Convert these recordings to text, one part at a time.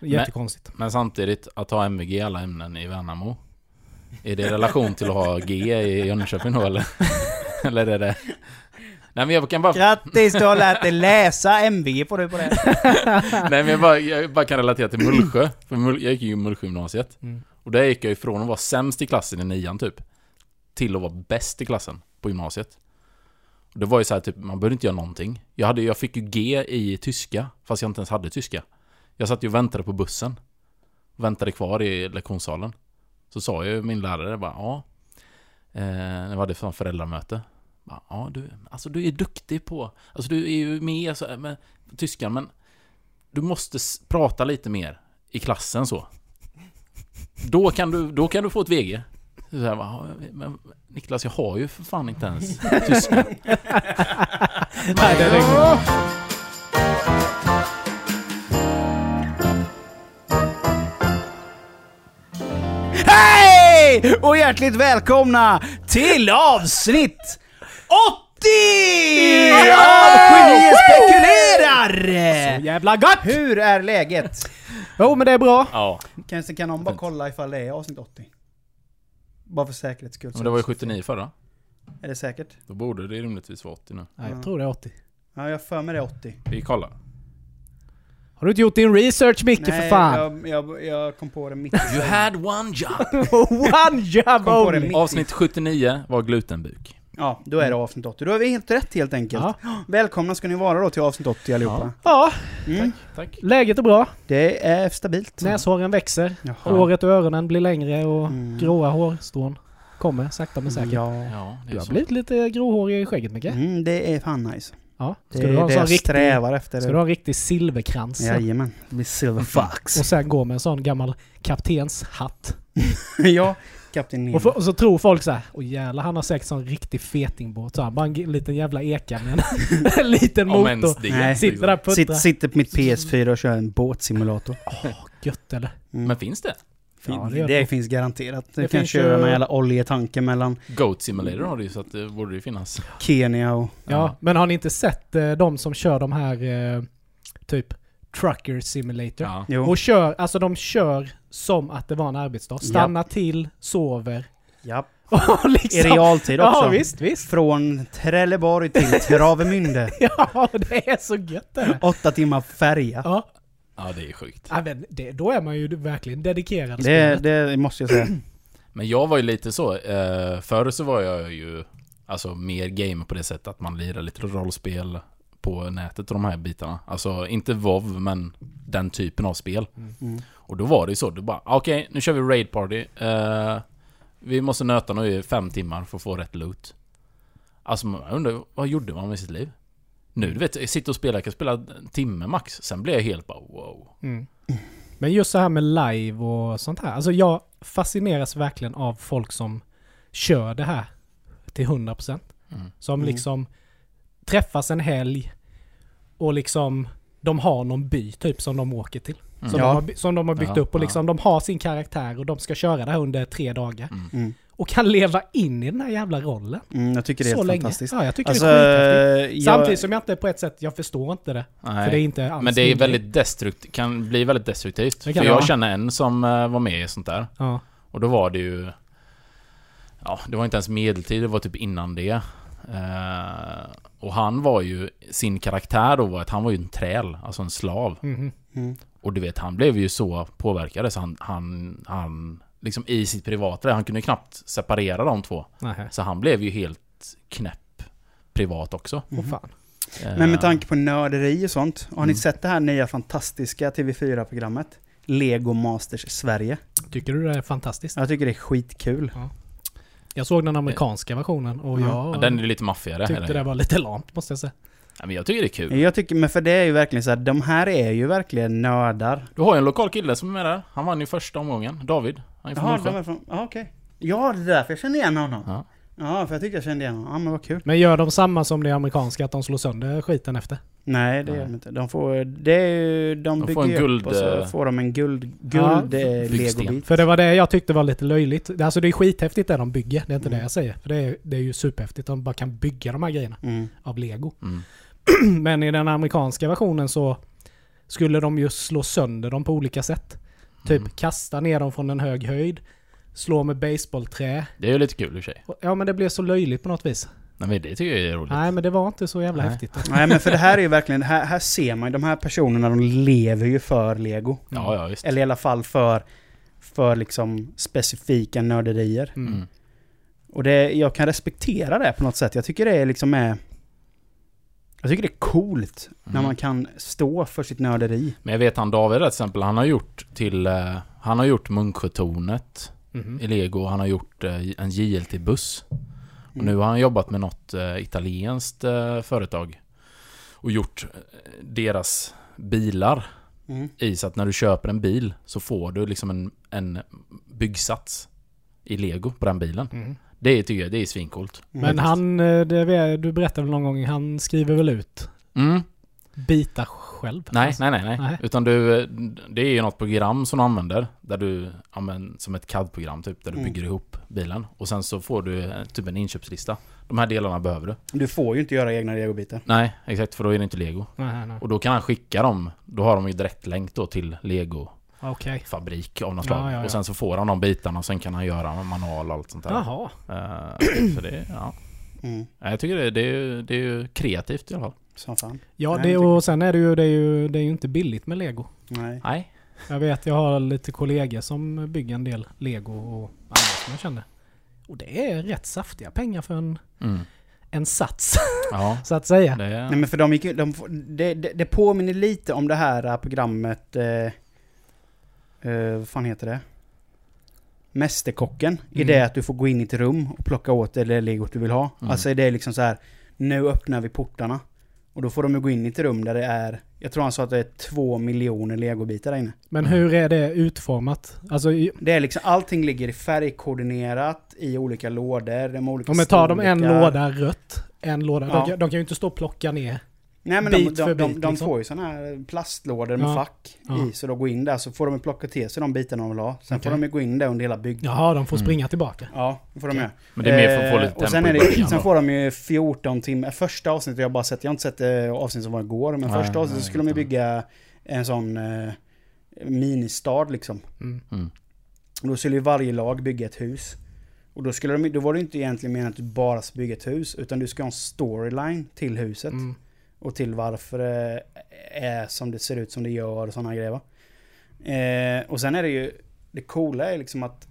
Jättekonstigt. Men samtidigt, att ha MVG i alla ämnen i Värnamo. Är det i relation till att ha G i Jönköping då eller? eller är det... Nej men jag kan bara... Grattis, du har lärt dig läsa MVG på det på det. Nej men jag bara, jag bara kan relatera till Mullsjö. För jag gick ju i Mullsjögymnasiet. Mm. Och där gick jag ifrån att vara sämst i klassen i nian typ. Till att vara bäst i klassen på gymnasiet. Och det var ju så här, typ, man behövde inte göra någonting. Jag, hade, jag fick ju G i tyska, fast jag inte ens hade tyska. Jag satt ju och väntade på bussen. Väntade kvar i lektionssalen. Så sa ju min lärare bara, ja. Eh, när vi hade ett föräldramöte. Bara, Ja, du, alltså du är duktig på, alltså du är ju med så, med tyskan, men du måste s- prata lite mer i klassen så. Då kan du, då kan du få ett VG. Så här, bara, men Niklas, jag har ju för fan inte ens tyska. Hej! Och hjärtligt välkomna till avsnitt 80 av Genier spekulerar! Så jävla gott! Hur är läget? Jo men det är bra. Ja, Kanske kan någon bara kolla ifall det är avsnitt 80? Bara för säkerhets skull. men det var ju 79 förra. Är det säkert? Då borde det rimligtvis vara 80 nu. Nej, jag tror det är 80. Ja, jag för mig det är 80. Vi kollar. Har du inte gjort din research Micke för fan? Jag, jag, jag kom på det mitt You had one job! One job only! i. Avsnitt 79 var glutenbuk. Ja, då är det avsnitt 80. Då har vi helt rätt helt enkelt. Ja. Välkomna ska ni vara då till avsnitt 80 allihopa. ja, Mm. Tack. läget är bra. Det är stabilt. Näshåren växer. Jaha. Håret och öronen blir längre och Mm. gråa hårstrån kommer sakta men säkert. Ja. Ja, det Du är har så. blivit lite gråhårig i skägget Micke. Mm, det är fan nice. Ja. Det Ska är du ha en det sån jag riktig, strävar efter. ska du ha en riktig silverkrans? Jajamän. Det blir Silver Fox. Och sen gå med en sån gammal kaptenshatt. ja, Kapten Nemo. Och, för, och så tror folk så här, åh jävlar han har säkert sån riktig fetingbåt. Så han bara en liten jävla eka med en, en liten motor. det. Nej. Sitter där och puttrar. Sitt, sitter på mitt PS4 och kör en båtsimulator. Gött eller? Mm. Men finns det? Fin- Ja, det det, finns garanterat. Du Det kan finns köra ju- någon jävla oljetanker mellan Goat Simulator har du ju så att det borde det finnas. Kenya och... Ja, men har ni inte sett eh, de som kör de här eh, typ Trucker Simulator? Ja. Jo. Och kör, alltså de kör som att det var en arbetsdag. Stannar till, sover. Ja. Och I liksom, realtid också. Ja visst, visst. Från Trelleborg till Travemünde. Ja, det är så gött det här. Åtta timmar färja. Ja, ja, det är sjukt. ja men det, då är man ju verkligen dedikerad Det, det måste jag säga. Men jag var ju lite så, eh, förr så var jag ju alltså mer game på det sättet att man lirar lite rollspel på nätet och de här bitarna. Alltså inte WoW men den typen av spel. Mm. Och då var det ju så, du bara okej nu kör vi raid party. Eh, vi måste nöta nu i fem timmar för att få rätt loot. Alltså man undrar, vad gjorde man med sitt liv? Nu du vet, jag sitter och spelar, jag kan spela en timme max. Sen blir jag helt bara wow. Mm. Men just så här med live och sånt här. Alltså jag fascineras verkligen av folk som kör det här till 100%. Mm. Som Mm. liksom träffas en helg och liksom de har någon by typ som de åker till. Mm. Som, Ja. de, har, som de har byggt Ja, upp och liksom de har sin karaktär och de ska köra det här under tre dagar. Mm. Mm. Och kan leva in i den här jävla rollen. Mm, jag tycker det är så helt länge. fantastiskt. Ja, jag tycker Alltså, det är skithäftigt. jag, Samtidigt som jag inte på ett sätt, jag förstår inte det. Nej. För det är inte alls Men det är väldigt destruktivt, kan bli väldigt destruktivt. För jag vara. känner en som eh, var med i sånt där. Ja. Och då var det ju... Ja, det var inte ens medeltid, det var typ innan det. Eh, och han var ju... Sin karaktär då var att han var ju en träl, alltså en slav. Mhm. Mm. Och du vet, han blev ju så påverkad så han... Han... han liksom i sitt privata, han kunde ju knappt separera de två. Nähä. Så han blev ju helt knäpp privat också. Åh fan. Eh, Men med tanke på nörderi och sånt, har ni Mm. sett det här nya fantastiska TV4-programmet? Lego Masters Sverige. Tycker du det är fantastiskt? Jag tycker det är skitkul. Jag såg den amerikanska versionen och Ja. jag ja, Den är lite maffigare. tyckte eller? det var lite lamt måste jag säga. Ja, men jag tycker det är kul. Jag tycker, men för det är ju verkligen så här, de här är ju verkligen nördar. Du har ju en lokal kille som är med där. Han vann ju första omgången. David. Han är från Jaha, Mullsjö. de är från... Ja, okej. Ja, det är därför jag känner igen honom. Ja. Ja, för jag tyckte jag kände igen honom. Ja, men vad kul. Men gör de samma som det amerikanska, att de slår sönder skiten efter? Nej, det Nej. gör de inte. De får... Det är ju... De, De bygger får en guld, upp och så eh, får de en guld... Ja, Guld eh, byggsten. legobit. För det var det jag tyckte var lite löjligt. Alltså det är skithäftigt det de bygger, det är inte Mm. det jag säger. För det är, det är ju superhäftigt, de bara kan bygga de här grejerna Mm. av lego. Mm. Men i den amerikanska versionen så skulle de ju slå sönder dem på olika sätt. Typ Mm. kasta ner dem från en hög höjd, slå med baseballträ. Det är ju lite kul i och för sig. Ja men det blev så löjligt på något vis. Nej, men det tycker jag är roligt. Nej men det var inte så jävla Nej. häftigt. Nej men för det här är ju verkligen, här, här ser man ju de här personerna, de lever ju för lego. Ja, ja visst. Eller i alla fall för, för liksom specifika nörderier. Mm. Mm. Och det, jag kan respektera det på något sätt. Jag tycker det är liksom är... Jag tycker det är coolt när Mm. man kan stå för sitt nörderi. Men jag vet han David till exempel, han har gjort till... eh, Han har gjort Munksjötornet Mhm. i Lego. Han har gjort eh, en JLT-buss. Och Mm. nu har han jobbat med något eh, italienskt företag. Och gjort deras bilar Mm. i så att när du köper en bil så får du liksom en, en byggsats i Lego på den bilen. Mm. Det tycker jag det är svincoolt. Men han, eh, det, du berättade väl någon gång, han skriver väl ut Mm. bitar själv? Nej, Alltså, nej, nej, nej, Nej. Utan du, eh, det är ju något program som du använder där du, ja men som ett CAD-program typ, där du Mm. bygger ihop bilen. Och sen så får du eh, typ en inköpslista. De här delarna behöver du. Du får ju inte göra egna legobitar. Nej, exakt, för då är det inte Lego. Nej, nej. Och då kan han skicka dem, då har de ju direktlänk då till Lego-fabrik Okej. av något Ja, slag. ja, ja. Och sen så får han de bitarna och sen kan han göra manual och allt sånt där. Jaha. Eh, så det, ja. Mm. Ja, Jag tycker det, det, är det är ju kreativt i alla fall. Som fan. Ja, det, och sen är det ju, det är ju, det är ju inte billigt med lego. Nej. Nej. Jag vet, jag har lite kollegor som bygger en del lego och andra som jag känner. Och det är rätt saftiga pengar för en, Mm. en sats, Ja, så att säga. det är... Nej men för de gick de, det, det, det påminner lite om det här programmet, eh, eh, vad fan heter det? Mästerkocken. I Mm. det att du får gå in i ett rum och plocka åt dig det legot du vill ha. Mm. Alltså det är liksom så här, nu öppnar vi portarna. Och då får de ju gå in i ett rum där det är, jag tror han sa att det är två miljoner legobitar där inne. Men Mm. hur är det utformat? Alltså, i- Det är liksom, allting ligger färgkoordinerat i olika lådor, de olika om jag tar dem en låda rött, en låda. Ja. De, kan- de kan ju inte stå och plocka ner. Nej men de, bit de, de, bit, de liksom. får ju sådana här plastlådor med Ja. fack Ja. i, så de går in där så får de plocka till sig de bitarna de vill ha. Sen Okej. får de ju gå in där under hela byggnaden. Jaha, de får Mm. springa tillbaka. Ja, det får de göra. Men det är mer för att få Eh, lite tempo Och sen, är det, sen får de ju 14 timmar, första avsnittet jag har bara sett, jag har inte sett eh, avsnittet som var igår, men Nej, första avsnittet nej, skulle de ju bygga en sån eh, ministad liksom. Mm. Mm. Och då skulle ju varje lag bygga ett hus. Och då, skulle de, då var det inte egentligen menat att du bara ska bygga ett hus, utan du ska ha en storyline till huset. Mm. Och till varför det är som det ser ut som det gör och sådana grejer va? Eh, och sen är det ju, det coola är liksom att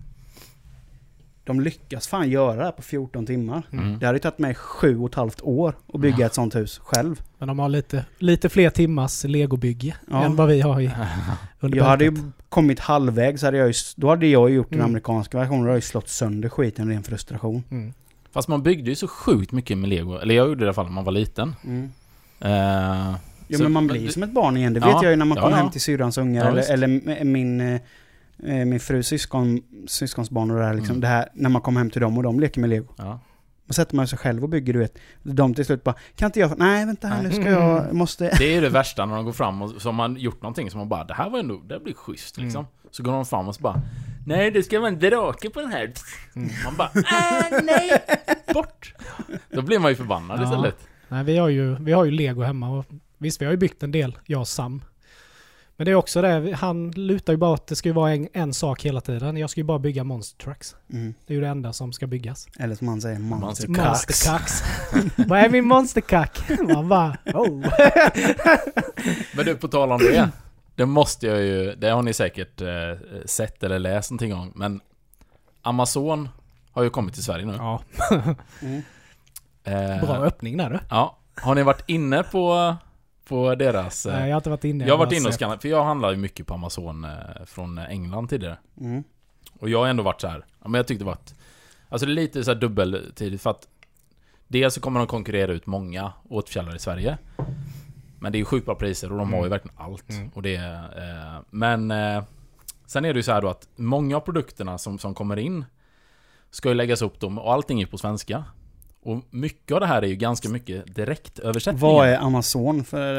de lyckas fan göra det här på 14 timmar. Mm. Det hade ju tagit mig sju och ett halvt år att bygga ett sånt hus själv. Men de har lite, lite fler timmars legobygge Ja. än vad vi har i, under Jag hade ju kommit halvvägs, hade jag ju, då hade jag gjort den Mm. amerikanska versionen, då hade jag ju slått sönder skiten i ren frustration. Mm. Fast man byggde ju så sjukt mycket med lego. Eller jag gjorde det i alla fall när man var liten. Mm. Eh, Jo Så- men man blir det- som ett barn igen, det Ja, vet jag ju när man ja, kommer ja. hem till syrrans ungar eller, eller min, eh, min frus syskon, syskonsbarn och det här liksom. Mm. Det här när man kommer hem till dem och de leker med lego. Då sätter man sig själv och bygger du vet. De till slut bara, kan inte jag, nej vänta här nu ska jag, måste... Det är ju det värsta när de går fram och så har man gjort någonting som man bara Det här var ändå, det blir schysst liksom. Så går de fram och så bara Nej det ska vara en drake på den här. Mm. Man bara äh, nej! Bort! Då blir man ju förbannad Ja. istället. Nej, vi har, ju, vi har ju lego hemma och visst, vi har ju byggt en del, jag och Sam. Men det är också det, han lutar ju bara att det ska ju vara en, en sak hela tiden. Jag ska ju bara bygga monster trucks. Mm. Det är ju det enda som ska byggas. Eller som man säger, monster. Monster Monsterkax. Vad är min monsterkack? Man bara, oh. Men du, på tal om det. Det måste jag ju, det har ni säkert eh, sett eller läst någonting om. Men Amazon har ju kommit till Sverige nu. Ja, Mm. Eh, bra öppning där du. Ja. Har ni varit inne på, på deras... eh, Nej, jag har inte varit inne. jag har varit inne och skannat, för jag handlar ju mycket på Amazon eh, från England tidigare. Mm. Och jag har ändå varit så här. Men jag tyckte det var att... Alltså det är lite så här dubbeltidigt för att... Dels så kommer de konkurrera ut många återförsäljare i Sverige. Men det är ju sjukt bra priser och de har ju Mm. verkligen allt. Mm. Och det, eh, men... Eh, sen är det ju så här då att många av produkterna som, som kommer in ska ju läggas upp dem och allting är på svenska. Och mycket av det här är ju ganska mycket direktöversättningar. Vad är Amazon för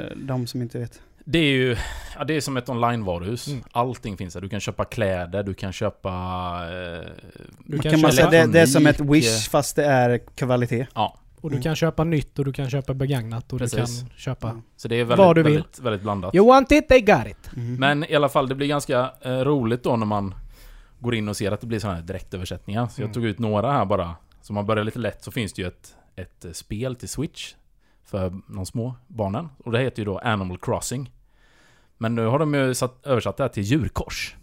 eh, de som inte vet? Det är ju ja, det är som ett online-varuhus. Mm. Allting finns där. Du kan köpa kläder, du kan köpa... Eh, Du kan kan man säga, det, det är som ett Wish fast det är kvalitet. Ja, Och du Mm. kan köpa nytt och du kan köpa begagnat och Precis. du kan köpa... Mm. Så det är Vad väldigt, du vill. väldigt, väldigt blandat. You want it, they got it! Mm. Men i alla fall, det blir ganska eh, roligt då när man går in och ser att det blir sådana här direktöversättningar. Så jag Mm. tog ut några här bara. Så om man börjar lite lätt så finns det ju ett, ett eh, spel till Switch för de små barnen. Och det heter ju då Animal Crossing. Men nu har de ju satt, översatt det här till djurkors.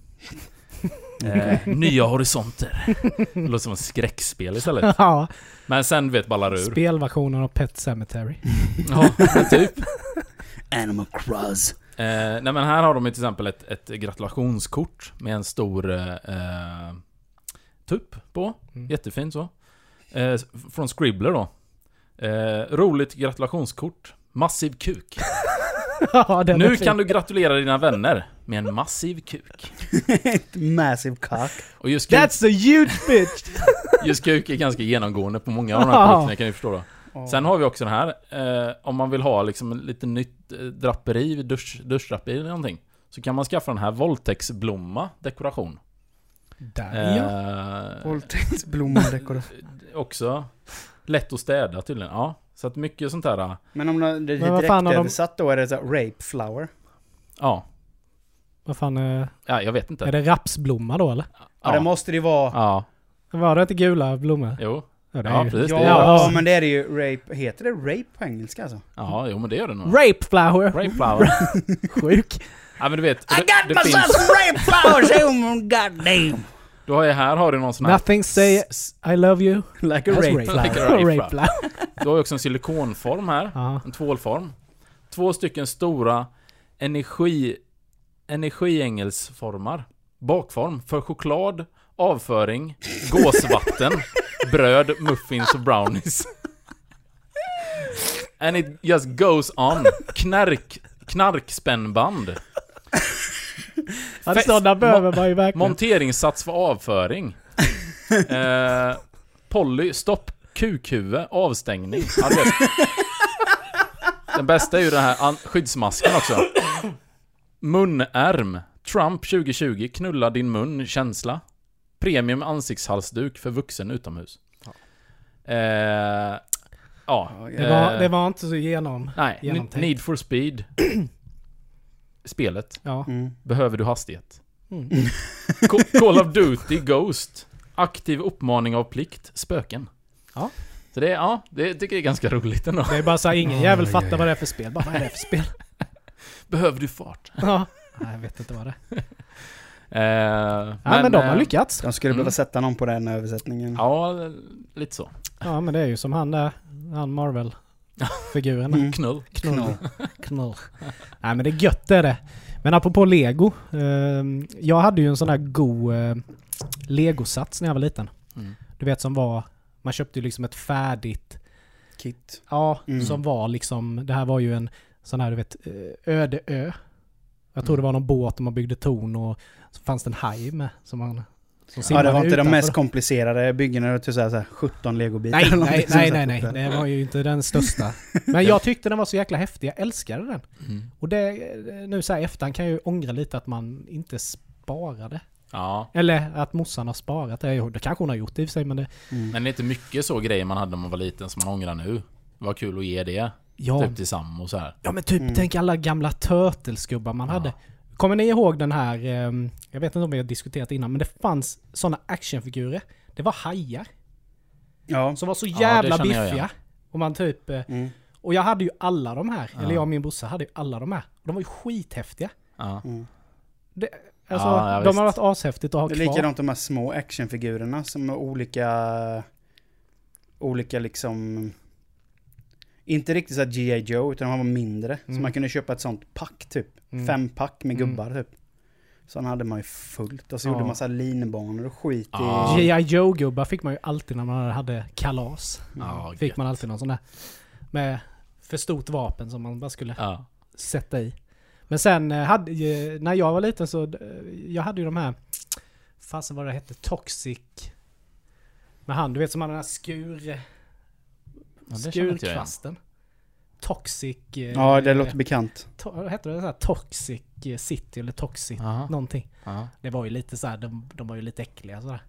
eh, nya horisonter. Det låter som ett skräckspel istället. Ja, Men sen vet ballar ur. spelversionen av Pet Cemetery. Ja, typ. Animal Cross. Eh, nej men här har de ju till exempel ett, ett gratulationskort med en stor eh, eh, tupp på. Mm. Jättefint så. Eh, från Scribbler då. Eh, roligt gratulationskort. Massiv kuk. ja, nu kan du gratulera dina vänner med en massiv kuk. Ett massive cock. Och just kuk, That's a huge bitch! just kuk är ganska genomgående på många av de här Ja. produkterna kan ni förstå då. Sen har vi också den här. Eh, om man vill ha liksom lite nytt eh, draperi, dusch, duschdraperi eller någonting. Så kan man skaffa den här Voltex-blomma dekoration. Där ja. Eh, Våldtäktsblommadekoration. också lätt att städa tydligen. Ja, så att mycket sånt här. äh, Men om det är direkt de- då är det så rape flower. Ja, Vad fan, eh, ja jag vet inte. är det rapsblomma då eller? Ja, det måste det ju vara. Ja, Var det inte gula blommor? jo. Ja, det Ja, är ju... precis. Ja, det är Ja. men det är det ju rape. Heter det rape på engelska alltså? Ja, jo men det gör det nog. Rape flower! Rape flower. Sjuk. Ja men du vet. I got det myself finns, some rape flowers! Oh goddamn! du har ju här har du någon sån här... Nothing say I love you. Like a rape flower. Like a rape Rape flower. flower. Du har ju också en silikonform här. Ja. En tvålform. Två stycken stora energi... Energiängelsformar. Bakform för choklad, avföring, gåsvatten, bröd, muffins och brownies. And it just goes on. Knark... Knarkspännband. Ja, sådana behöver man ju verkligen. Monteringssats för avföring. Eh, Polly, stopp, kukhuvud, avstängning. Ja. Den bästa är ju den här skyddsmasken också. Munärm. Trump 2020, knulla din mun, känsla. Premium ansiktshalsduk för vuxen utomhus. Eh, ja. det, var, eh, det var inte så genom... Nej, genomtänkt. Need for speed. Spelet. Ja. Mm. Behöver du hastighet? Mm. Ca- Call of Duty Ghost. Aktiv uppmaning av plikt. Spöken. Ja. Så det, är- ja, det tycker jag är ganska roligt ändå. Det är bara så här, ingen jävel fattar vad det är för spel. Bara, vad är det för spel? Behöver du fart? Ja. Nej, jag vet inte vad det är. Eh, Ja, men, de har eh, lyckats. De skulle Mm. behöva sätta någon på den översättningen. Ja, lite så. Ja, men det är ju som han där, han Marvel-figuren. Mm. Knull. Knull. Knull. Nej men det är gött det är det. Men apropå lego. Eh, jag hade ju en sån där god eh, legosats när jag var liten. Mm. Du vet som var, man köpte ju liksom ett färdigt, Kit. ja, Mm. som var liksom, det här var ju en sån här du vet, eh, öde ö. Jag tror Mm. det var någon båt och man byggde torn och så fanns det en haj med som man som Ja, det var inte de mest komplicerade byggena. Det var typ så här, så här 17 legobitar. Nej, eller nej, nej, nej, nej. Det var ju inte den största. Men jag tyckte den var så jäkla häftig. Jag älskade den. Mm. Och det, nu så här efterhand kan jag ju ångra lite att man inte sparade. Ja. Eller att morsan har sparat det. Det kanske hon har gjort i och för sig, men det... Mm. Men det är inte mycket så grejer man hade när man var liten som man ångrar nu. Vad kul att ge det. Ja, Typ till Sam och så här. ja men typ Mm. tänk alla gamla Turtles-gubbar man Ja. hade. Kommer ni ihåg den här, ehm, jag vet inte om vi har diskuterat innan, men det fanns sådana actionfigurer. Det var hajar. Ja. Som var så Ja, det jävla jag biffiga. igen. Och man typ... eh, Mm. Och jag hade ju alla de här. Ja. Eller jag och min brorsa hade ju alla de här. Och de var ju skithäftiga. Ja. Mm. Det, alltså, Ja, ja, de visst. har varit ashäftigt att ha Det är kvar. likadant de här små actionfigurerna som är olika... Olika liksom... Inte riktigt såhär G.I. Joe, utan de var mindre. Så Mm. man kunde köpa ett sånt pack typ. Mm. Fem pack med Mm. gubbar typ. Sådana hade man ju fullt. Och så Ja. gjorde man såhär linbanor och skit Ja. i... G.I. Joe-gubbar fick man ju alltid när man hade kalas. Ja, Fick gött. man alltid någon sån där. Med för stort vapen som man bara skulle Ja. sätta i. Men sen eh, hade, när jag var liten så, eh, jag hade ju de här, fasen vad det hette, Toxic. Med han, du vet som hade den här skur, Ja, skurkvasten. Toxic... eh, Ja, det låter bekant. to, vad hette det? Så här, toxic eh, City eller Toxic Ja. någonting. Ja. Det var ju lite så här, de, de var ju lite äckliga sådär.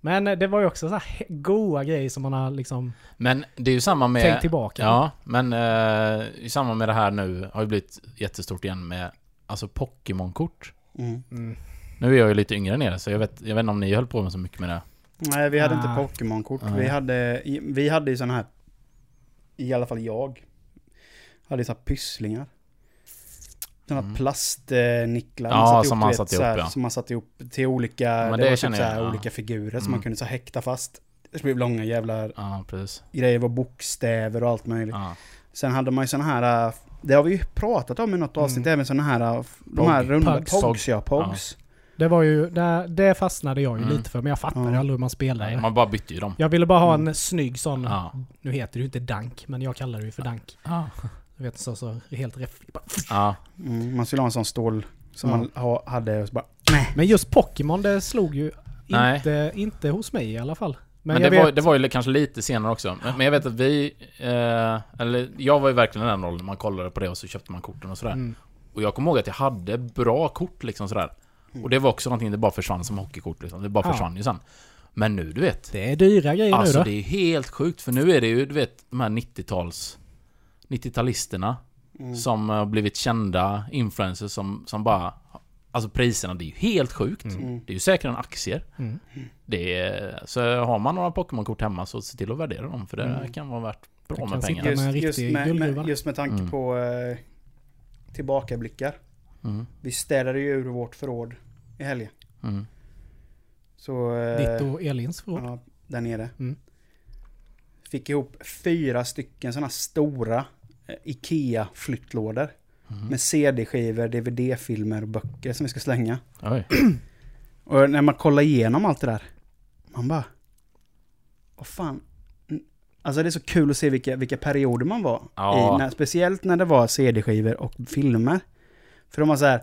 Men eh, det var ju också så här goa grejer som man har liksom Men det är ju samma med... tänkt tillbaka. Ja, men eh, i samband med det här nu har ju blivit jättestort igen med alltså Pokémon-kort. Mm. Mm. Nu är jag ju lite yngre än er, så jag vet, jag vet inte om ni höll på med så mycket med det. Nej, vi hade inte Ah. Pokémon-kort. Nej. Vi hade, vi hade ju sådana här, i alla fall jag, hade sådana här pysslingar. Sådana Mm. plastnicklar. Ja, som man satte så ihop, ja. Som man satte ihop till olika, det, det typ så jag, ja. olika figurer som Mm. man kunde så häkta fast. Det blev långa jävla Ja, grejer, var bokstäver och allt möjligt. Ja. Sen hade man ju sådana här, äh, det har vi ju pratat om i något avsnitt, Mm. även sådana här, äh, de här runda, Pugs. pogs, ja, pogs. Det var ju, det, det fastnade jag ju Mm. lite för, men jag fattade Ja. aldrig hur man spelade. Nej, man bara bytte ju dem. Jag ville bara ha en Mm. snygg sån, Ja. nu heter det ju inte dank, men jag kallar det ju för dank. Ja. Du vet så, så helt rätt. ja. Mm, man skulle ha en sån stål som man ha, hade och så bara, Men just Pokémon, det slog ju Nej. inte, inte hos mig i alla fall. Men, Men, jag det, vet, var, det var ju kanske lite senare också. Men, men jag vet att vi... Eh, eller jag var ju verkligen i den rollen. Man kollade på det och så köpte man korten och sådär. Mm. Och jag kommer ihåg att jag hade bra kort liksom sådär. Och det var också någonting, det bara försvann som hockeykort liksom. Det bara Ja. försvann ju sen. Men nu, du vet. Det är dyra grejer Alltså nu då. det är helt sjukt. För nu är det ju, du vet, de här 90-tals... 90-talisterna. mm. Som har blivit kända influencers som, som bara... Alltså priserna, det är ju helt sjukt. Mm. Mm. Det är ju säkrare än aktier. Mm. Det är, så har man några Pokémon-kort hemma så se till att värdera dem. För det Mm. kan vara värt bra med pengar. sitta- Just, med just, med, just med tanke Mm. på eh, tillbakablickar. Mm. Vi städade ju ur vårt förråd i helgen. Mm. Så... eh, Ditt och Elins förråd. ja, där nere. Mm. Fick ihop fyra stycken sådana stora eh, IKEA-flyttlådor. Mm. Med CD-skivor, DVD-filmer och böcker som vi ska slänga. Oj. Och när man kollar igenom allt det där. Man bara... Vad fan. Alltså det är så kul att se vilka, vilka perioder man var Ja. i. När, speciellt när det var CD-skivor och filmer. För de var så här...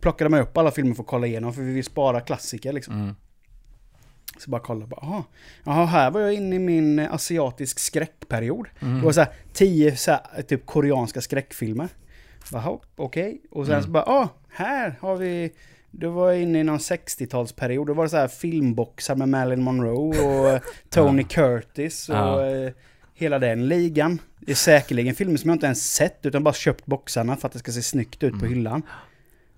Plockade man upp alla filmer för att kolla igenom för vi vill spara klassiker liksom. Mm. Så bara kolla, bara, aha, jaha, här var jag inne i min eh, asiatisk skräckperiod. Mm. Det var så här, tio så här, typ koreanska skräckfilmer. Jaha, okej. Och sen Mm. så bara, ah, här har vi... Då var jag inne i någon 60-talsperiod. Då var det så här filmboxar med Marilyn Monroe och eh, Tony Curtis och Ja. Hela den ligan. Det är säkerligen filmer som jag inte ens sett utan bara köpt boxarna för att det ska se snyggt ut på Mm. hyllan.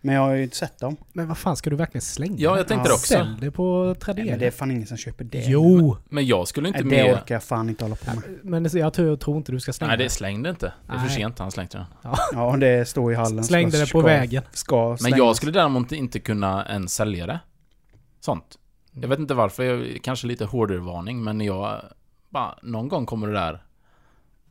Men jag har ju inte sett dem. Men vad fan ska du verkligen slänga? Ja, jag tänkte det också. Sälj det på Nej, Tradera. men det är fan ingen som köper det. Jo! Men jag skulle inte Nej, det orkar jag fan inte hålla på med. Men det- jag tror, jag tror inte du ska slänga Nej, det slängde inte. Det är för Nej. sent han slängde den. Ja, det står i hallen. Slängde det på ska- vägen. Ska Men jag skulle däremot inte kunna ens sälja det. Sånt. Jag vet inte varför, jag, kanske lite hårdare varning men jag... Bara, någon gång kommer det där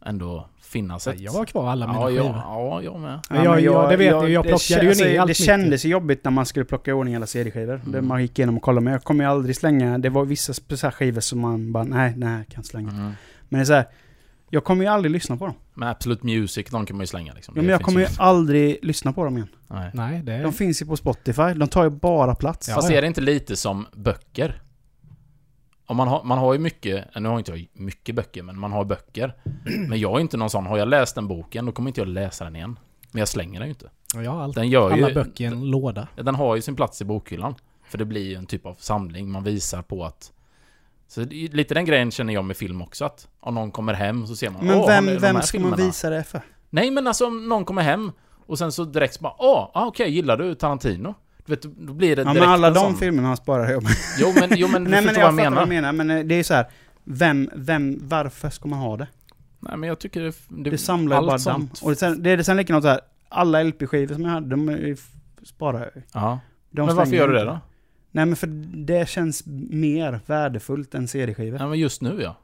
ändå finnas ett... Jag har kvar alla mina ja, skivor. ja, ja, jag med. Men jag- jag- det vet jag, jag det plockade ju ner allt Det mitt. kändes ju jobbigt när man skulle plocka i ordning alla CD-skivor. Mm. Man gick igenom och kollade, men jag kommer ju aldrig slänga. Det var vissa skivor som man bara, nej, nej, jag kan slänga. Mm. Men det är så här, jag kommer ju aldrig lyssna på dem. Men Absolute Music, de kan man ju slänga liksom. Ja, men jag kommer ju ju- aldrig lyssna på dem igen. Nej. Nej, det är... De finns ju på Spotify, de tar ju bara plats. Ja, Fast ja. är det inte lite som böcker? Om man, har, man har ju mycket, nu har inte jag mycket böcker, men man har böcker. Men jag är inte någon sån, har jag läst den boken, då kommer inte jag läsa den igen. Men jag slänger den ju inte. Jag har allt, Den gör alla ju... böcker i en låda. Den har ju sin plats i bokhyllan. För det blir ju en typ av samling, man visar på att... Så lite den grejen känner jag med film också, att om någon kommer hem så ser man Men "Åh, har vem, de vem ska man filmerna?" visa det för? Nej men alltså om någon kommer hem och sen så direkt så bara Åh, ah, okej, gillar du Tarantino? Du vet, då blir det Ja, direkt men alla en de sån... filmerna sparar jag. Jo men, jo, men du Nej men jag vad fattar jag vad menar. du menar, men det är så här. Vem, vem, varför ska man ha det? Nej men jag tycker det... Det, Det samlar ju bara damm. Och sen, det är sen likadant så här. Alla LP-skivor som jag hade, de ju sparar jag ju. Ja. De Men varför gör du jag det då? Nej men för det känns mer värdefullt än CD-skivor. Ja men just nu ja.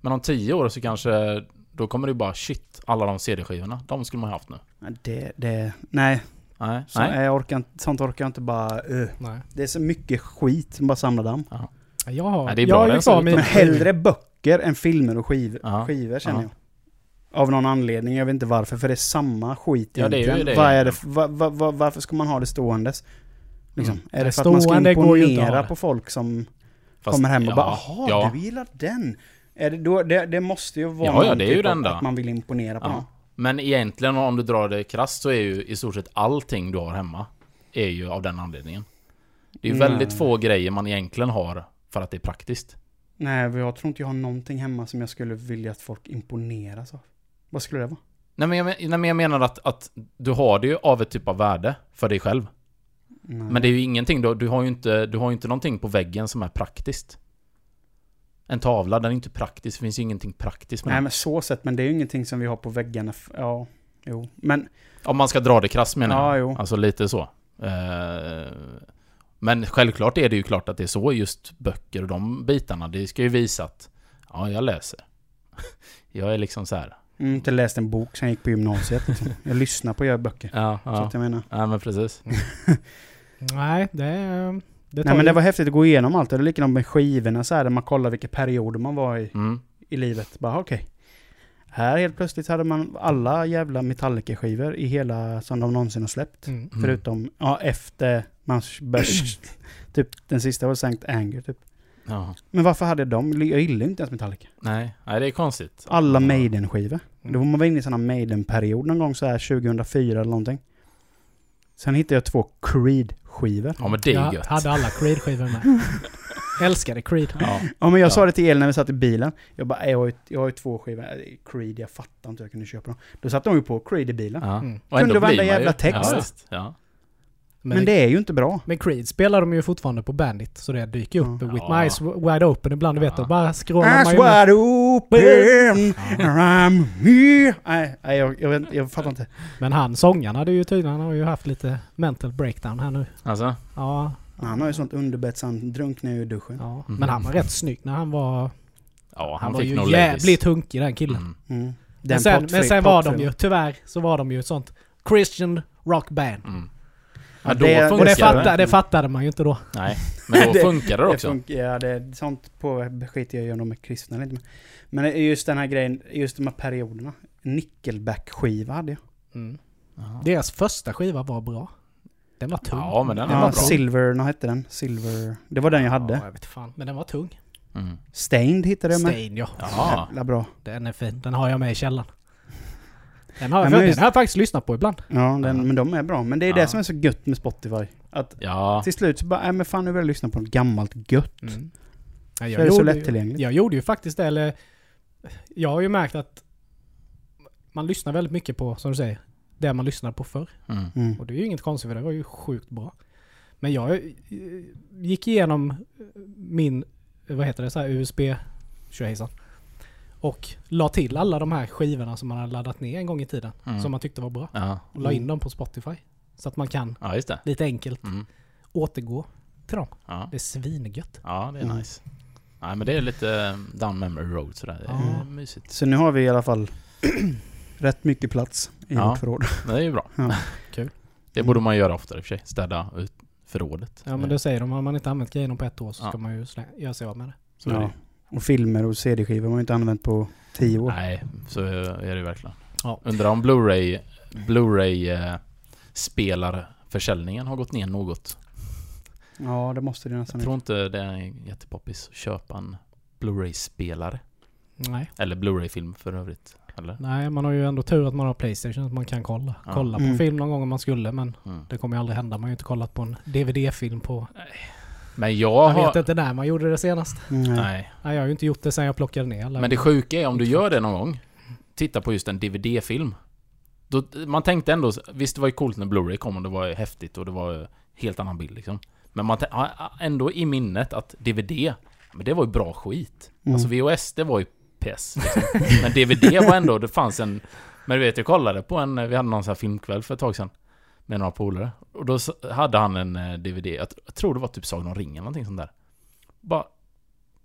Men om tio år så kanske... Då kommer det ju bara shit, alla de CD-skivorna. De skulle man ha haft nu. Men Det, det, nej. Nej. Så, Nej. Jag orkar, inte- sånt orkar jag inte bara... Uh. Nej. Det är så mycket skit som bara samlar damm. Jag har, Nej, det är jag bra, har ju den ser mina Men hellre böcker än filmer och skivor, Ja. skivor känner Ja. jag. Av någon anledning, jag vet inte varför, för det är samma skit Ja, det är ju egentligen. det Vad är det, va, va, va, varför ska man ha det ståendes? Liksom. Mm. Är det för att man ska stående går ju inte att imponera på folk som Fast- kommer hem och ja, bara ”Jaha, ja. du gillar den?” är det, då, det, det måste ju vara Ja, ja, det är ju av enda. att man vill imponera på någon. Men egentligen om du drar det krasst så är ju i stort sett allting du har hemma är ju av den anledningen. Det är ju Nej. väldigt få grejer man egentligen har för att det är praktiskt. Nej, jag tror inte jag har någonting hemma som jag skulle vilja att folk imponeras av. Vad skulle det vara? Nej men jag, nej, men jag menar att, att du har det ju av ett typ av värde för dig själv. Nej. Men det är ju ingenting då, du har ju inte, du har ju inte någonting på väggen som är praktiskt. En tavla, den är inte praktisk, det finns ju ingenting praktiskt med Nej, den. men så sett. Men det är ju ingenting som vi har på väggarna. Ja, jo. Men, Om man ska dra det krasst menar Ja, jag. jo. Alltså lite så. Eh, Men självklart är det ju klart att det är så just böcker och de bitarna. Det ska ju visa att ja, jag läser. Jag är liksom så här. mm, inte läst en bok sen jag gick på gymnasiet. Liksom. Jag lyssnar på att göra böcker. Ja, Så ja. att jag menar. ja men precis. Nej, det, det Nej men det var häftigt att gå igenom allt. Det är likadant med skivorna så här, där man kollar vilka perioder man var i, Mm. i livet. Bara okej. Här helt plötsligt hade man alla jävla Metallica-skivor i hela som de någonsin har släppt. Mm. Mm. Förutom, ja efter man började, typ den sista var Sankt Anger typ. Ja. Men varför hade de? Jag gillar inte ens Metallica. Nej, nej, det är konstigt. Alla. Maiden-skivor. Mm. Då var man inne i här Maiden-period någon gång så här 2004 eller någonting. Sen hittade jag två Creed-skivor. Ja men det är jag gött. hade alla Creed-skivor med. Älskade Creed. Ja. Ja men jag Ja. sa det till El när vi satt i bilen. Jag bara, "Äh, jag har ju, jag har ju två skivor. Är Creed, jag fattar inte hur jag kunde köpa dem. Då satte de ju på Creed i bilen. Ja. Mm. Kunde varenda jävla ju- text. Ja, ja. Men det är ju inte bra. Men Creed spelar de ju fortfarande på Bandit. Så det dyker upp Ja. With Ja. My Eyes Wide Open ibland. Du vet, och bara scrollar Eyes man ju wide open. I'm here. Nej, nej jag, jag, vet, jag fattar inte. Men han, sångaren, hade ju tydligen han har ju haft lite mental breakdown här nu. Alltså? Ja, Han har ju sånt underbett så han drunknar ju i duschen. ja. Mhm. Men han var rätt snygg när han var... Ja, han, Han var ju jävligt hunkig den killen. Mm. Mm. Men Den sen, pottfri- men sen var de ju, tyvärr, så var de ju ett sånt Christian rock band. Mm. Ja, då det- Och det, funkar det. fattade, det fattade man ju inte då. Nej, men då Det- funkar det Det också. funkar, ja, det, sånt på skiter jag i om de är kristna eller inte. Men det är just den här grejen, just de här perioderna. Nickelback-skiva hade jag. Mm. Deras första skiva var bra. Den var tung. Ja, men den Den var var bra. Silver, vad hette den? Silver... Det var den jag hade. Ja, jag vet fan. Men den var tung. Mm. Stained hittade jag med. Stain ja. Ja. Jävla bra. Den är fin. Den har jag med i källaren. Den har, jag, Ja, men den just- har jag faktiskt lyssnat på ibland. Ja, den, men de är bra. Men det är Ja. det som är så gött med Spotify. Att Ja. till slut så bara, nej men fan nu vill jag lyssna på något gammalt gött. Mm. Ja, Så är det så gjorde ju- lättillgängligt. Jag gjorde ju faktiskt det, eller... Jag har ju märkt att man lyssnar väldigt mycket på, som du säger, det man lyssnade på förr. Mm. Mm. Och det är ju inget konstigt för det var ju sjukt bra. Men jag eh, gick igenom min, vad heter det, så här USB tjohejsan. Och la till alla de här skivorna som man hade laddat ner en gång i tiden. Mm. Som man tyckte var bra. Ja. Och la in Mm. dem på Spotify. Så att man kan ja, just det. lite enkelt Mm. återgå till dem. Ja. Det är svingött. ja, det är Mm. nice. Nej, men det är lite eh, down memory road sådär. Det är Ja. mysigt. Så nu har vi i alla fall rätt mycket plats i Ja. vårt förråd. Det är ju bra. Ja. Kul. Det borde man göra oftare i och för sig. Städa ut förrådet. Ja men det säger de, har man inte använt grejerna på ett år så Ja. ska man ju slä- göra sig av med det. Så är det Ja. Och filmer och CD-skivor har man ju inte använt på tio år. Nej, så är det ju verkligen. Ja. Undrar om Blu-ray Blu-ray eh, spelarförsäljningen har gått ner något. Ja, det måste det nästan Jag tror inte det är jättepoppis att köpa en Blu-ray-spelare. Nej. Eller Blu-ray-film för övrigt. Eller? Nej, man har ju ändå tur att man har Playstation, att man kan kolla. Ja. Kolla på Mm. film någon gång om man skulle, men Mm. det kommer ju aldrig hända. Man har ju inte kollat på en DVD-film på... Men jag Jag vet har... inte när man gjorde det senast. Nej. Nej. Nej, jag har ju inte gjort det sen jag plockade ner. Men det sjuka är om du gör det någon gång. Titta på just en DVD-film. Då, man tänkte ändå, visst det var ju coolt när Blu-ray kom och det var ju häftigt och det var ju helt annan bild liksom. Men man har ändå i minnet att DVD, men det var ju bra skit. Mm. Alltså VHS, det var ju pess. Liksom. Men DVD var ändå, det fanns en... Men du vet, jag kollade på en, vi hade någon sån här filmkväll för ett tag sedan. Med några polare. Och då hade han en eh, DVD, jag, tr- jag tror det var typ Sagan om ringen eller någonting sånt där. Bara,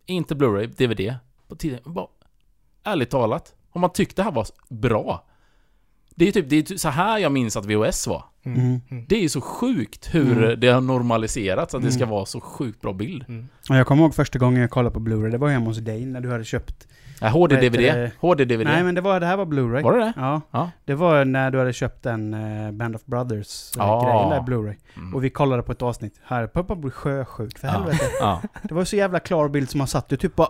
inte Blu-ray, DVD. På tiden, bara, ärligt talat, om man tyckte det här var bra. Det är ju typ, det är typ så här jag minns att VHS var. Mm. Mm. Mm. Det är ju så sjukt hur Mm. det har normaliserats att det ska Mm. vara så sjukt bra bild. Mm. Jag kommer ihåg första gången jag kollade på Blu-ray. Det var hemma hos dig när du hade köpt... Ja, HD-DVD. HD-DVD. Nej men det var, det här var Blu-ray. Var det det? Ja. Ja. Det var när du hade köpt den eh, Band of Brothers eh, Ja. grejen där, Blu-ray. Mm. Och vi kollade på ett avsnitt. Här, pappa blir sjösjuk för Ja. helvete. Ja. Det var så jävla klar bild som man satt du typ bara...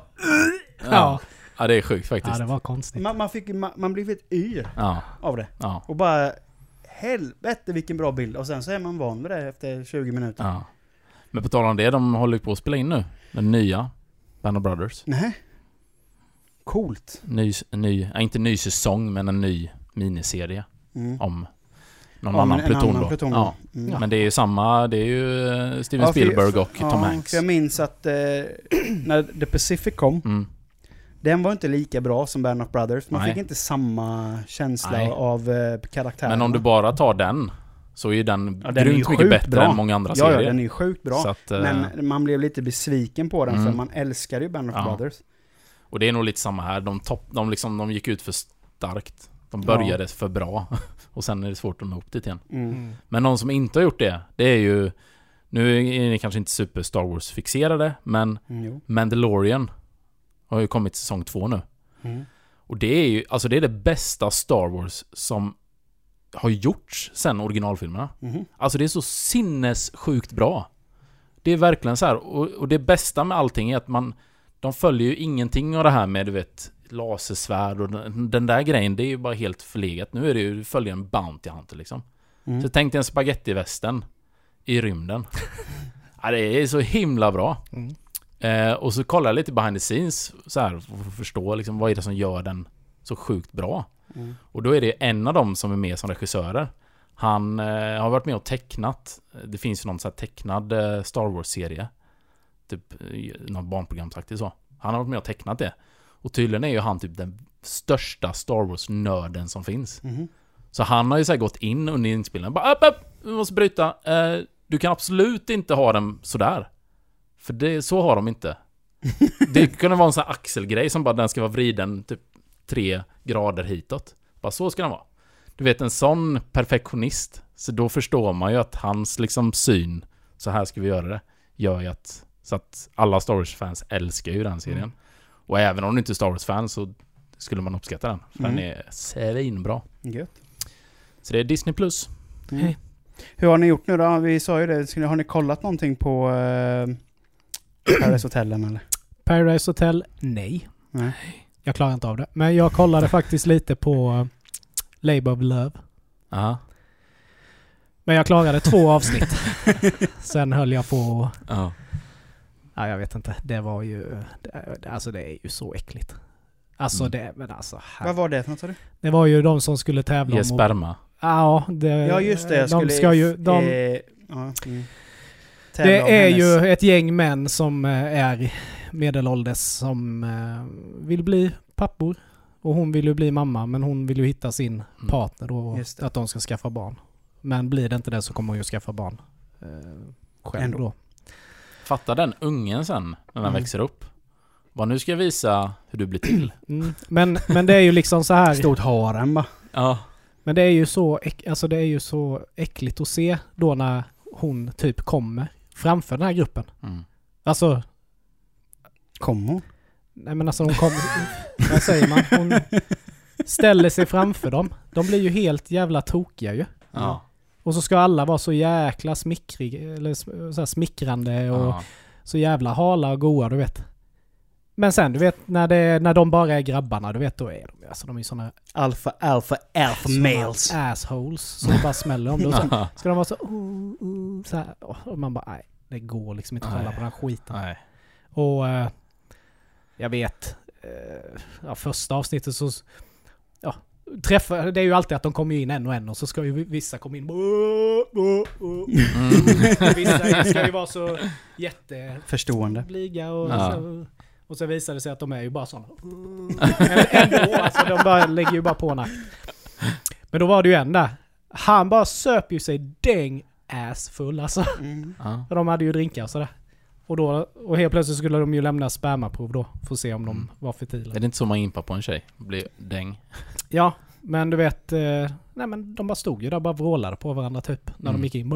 Ja. ja, det är sjukt Ja, faktiskt. det var konstigt. Man, man, fick, man, man blev ett yr Ja, av det. ja, Och bara... Helvete vilken bra bild. Och sen så är man van med det efter 20 minuter. ja. Men på tal om det, de håller på att spela in nu. Den nya. Band of Brothers. Nej. Coolt. Ny, ny, ja, inte ny säsong, men en ny miniserie Mm. om någon Ja, annan pluton annan då. pluton. Ja. Mm. Men det är ju samma, det är ju eh, Steven Ja, för- Spielberg och ja, Tom Hanks. För jag minns att eh, när The Pacific kom, Mm. den var inte lika bra som Band of Brothers. Man Nej. fick inte samma känsla Nej. av eh, karaktärerna. Men om du bara tar den, så är ju den Ja, den grymt mycket bättre bra. än många andra Ja, ja, serier. den är ju sjukt bra. Att, eh, Men man blev lite besviken på den, Mm. för man älskar ju Band of Ja. Brothers. Och det är nog lite samma här. De, topp, de, liksom, de gick ut för starkt. De började för bra. Och sen är det svårt att nå upp dit igen. Mm. Men någon som inte har gjort det, det är ju... Nu är ni kanske inte super Star Wars-fixerade, men Mm. Mandalorian har ju kommit säsong två nu. Mm. Och det är ju, alltså det är det bästa Star Wars som har gjorts sen originalfilmerna. Mhm. Alltså det är så sinnessjukt bra. Det är verkligen så här, och, och det bästa med allting är att man... De följer ju ingenting av det här med, du vet, lasersvärd och den, den där grejen, det är ju bara helt förlegat. Nu är det ju, du följer en Bounty Hunter liksom. Mm. Så tänk dig en spagettivästen i rymden. ja, det är så himla bra. Mm. Eh, och så kollar jag lite behind the scenes så här, för att förstå liksom, vad är det som gör den så sjukt bra. Mm. Och då är det en av dem som är med som regissörer. Han eh, har varit med och tecknat. Det finns ju någon så här tecknad eh, Star Wars-serie. Typ eh, någon barnprogramsaktig så. Han har varit med och tecknat det. Och tydligen är ju han typ den största Star Wars-nörden som finns. Mhm. Så han har ju så gått in under inspelningen bara upp, upp, vi måste bryta. Eh, du kan absolut inte ha den sådär. För det, så har de inte. Det kunde vara en sån här axelgrej som bara den ska vara vriden typ tre grader hitåt. Bara så ska den vara. Du vet en sån perfektionist. Så då förstår man ju att hans liksom syn, så här ska vi göra det, gör ju att, så att alla Star Wars-fans älskar ju den serien. Mm. Och även om du inte är Star Wars-fan så skulle man uppskatta den. För Mm. den är svinbra. Gött. Så det är Disney+. Plus. Mm. Hej. Hur har ni gjort nu då? Vi sa ju det, Skulle- har ni kollat någonting på eh, Paradise Hotellen eller? Paradise Hotel? Nej. Nej. Jag klarar inte av det. Men jag kollade faktiskt lite på uh, Labour of Love. Ja. Men jag klarade två avsnitt. Sen höll jag på och- Ja. Ja, jag vet inte. Det var ju... Det, alltså det är ju så äckligt. Alltså Mm. det... Men alltså... Här, Vad var det för något sa du? det var ju de som skulle tävla Ge sperma. Ja, det... Ja just det, jag de skulle... ska ju... De, eh, ja, mm. Det är hennes- ju ett gäng män som eh, är medelålders som eh, vill bli pappor. Och hon vill ju bli mamma, men hon vill ju hitta sin Mm. partner det. Att de ska skaffa barn. Men blir det inte det så kommer hon ju skaffa barn eh, själv Ändå. då. Fatta den ungen sen, när den Mm. växer upp. Vad nu ska jag visa hur du blir till. Mm. Men, men det är ju liksom så här... Stort harem va? Ja. Men det är ju så, alltså det är ju så äckligt att se då när hon typ kommer framför den här gruppen. Mm. Alltså, Kom hon? nej men alltså hon kommer... vad säger man? Hon ställer sig framför dem. De blir ju helt jävla tokiga ju. Ja. Och så ska alla vara så jäkla smickrig, eller så här smickrande och ja. så jävla hala och goa, du vet. Men sen, du vet, när, det, när de bara är grabbarna, du vet, då är de alltså de är såna, alpha, alpha såna males. assholes. Så det bara smäller om det. Och så ska de vara så, oh, oh, så här. Och man bara, nej, det går liksom inte att kolla på den här skiten. Nej. Och eh, jag vet, eh, ja, första avsnittet så, ja, träffar, det är ju alltid att de kommer in en och en och så ska ju vissa komma in. Mm. Vissa ska ju vara så jätteblyga Förstående. och, Ja. så, och så visar det sig att de är ju bara ändå, alltså de bara, lägger ju bara på en akt. Men då var det ju en där. Han bara söp ju sig däng ass full alltså. Mm. Ja. De hade ju drinkar och sådär. Och, då, och helt plötsligt skulle de ju lämna spermaprov då. För att se om de Mm. var fertila. Är det inte så man impar på en tjej? Blir däng. Ja, men du vet... Nej men de bara stod ju där och bara vrålade på varandra typ. När Mm. de gick in.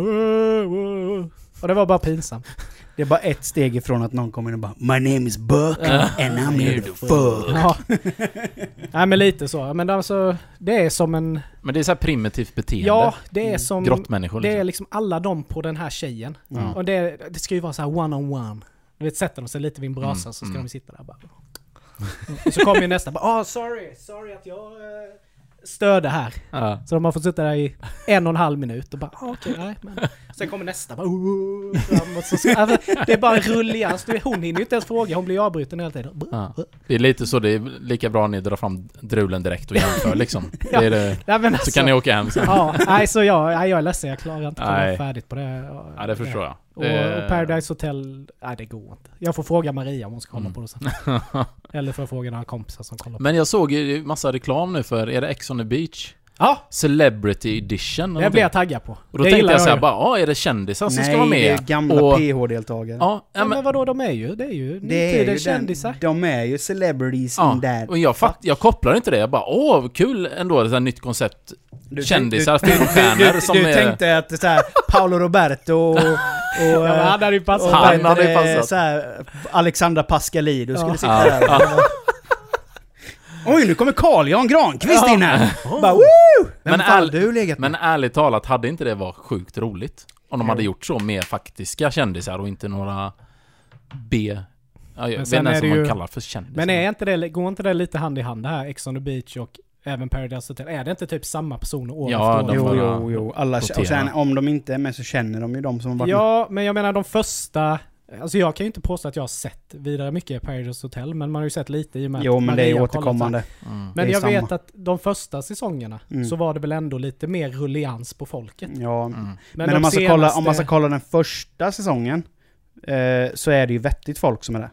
Och det var bara pinsamt. Det är bara ett steg ifrån att någon kommer in och bara My name is Buck and I'm here to fuck. Ja. nej men lite så. Men alltså, det är som en... Men det är så här primitivt beteende. Ja, det är Mm. som... Grottmänniskor Det är liksom. liksom alla de på den här tjejen. Mm. Och det, det ska ju vara så här one-on-one. Du vet, sätter de sig lite vid en brasa Mm, så ska mm. de sitta där bara. Och så kommer ju nästa bara oh, sorry, sorry att jag... eh, störde här. Ja. Så de har fått sitta där i en och en halv minut och bara ah, okej, nej men. Sen kommer nästa bara "Oh", framåt. Så, alltså, det är bara rullians. Hon hinner ju inte ens fråga, hon blir avbruten hela tiden. Ja. Det är lite så, det är lika bra ni drar fram drulen direkt och jämför liksom. Ja. Det det. Nej, alltså, Så kan ni åka hem sen. Ja, nej så jag, nej, jag är ledsen, jag klarar inte att komma Nej. färdigt på det. Ja, det förstår jag. Och, Det- och Paradise Hotel, nej det går inte. Jag får fråga Maria om hon ska kolla Mm. på det sen. Eller får jag fråga några kompisar som kollar på Men jag såg ju massa reklam nu för, är det Ex on the Beach? Ja, Celebrity edition det blir jag taggad på. Och då det tänkte jag såhär bara, ja är det kändisar som Nej, ska vara det är med? gamla Och- PH-deltagare. Ja, Ja, men men, vadå, de är ju, det är ju det är ju den, kändisar. de är ju celebrities in ja. that. Och jag, fatt, jag kopplar inte det, jag bara åh kul ändå, det nytt koncept. Du Kändisar, filmstjärnor du, som du är... tänkte att så här, Paolo Roberto och... och Ja, han hade ju passat. Han hade ju passat. Så här, Alexandra Pascalidou Ja. skulle sitta Ja, där. Oj, nu kommer Carl Jan Granqvist Ja. in här! Oh. Bara, Woo! Vem Men fan all- du legat med? Men ärligt talat, hade inte det varit sjukt roligt? Om de hade gjort så med faktiska kändisar och inte några B... Ja, jag vet sen inte ens det vad man ju- kallar för kändisar. Men är inte det, går inte det lite hand i hand det här, Ex on the beach och även Paradise Hotel? Är det inte typ samma personer år Ja, efter år? de Jo, bara jo, jo. Alla, och sen om de inte är med så känner de ju de som har varit med. Ja, men jag menar de första... Alltså jag kan ju inte påstå att jag har sett vidare mycket Paradise Hotel, men man har ju sett lite i och med Jo, att men det är återkommande. Mm. Men är jag samma. vet att de första säsongerna Mm. så var det väl ändå lite mer rullians på folket. Ja, Mm. Men, de om, man ska senaste- kolla, om man ska kolla den första säsongen eh, så är det ju vettigt folk som är där.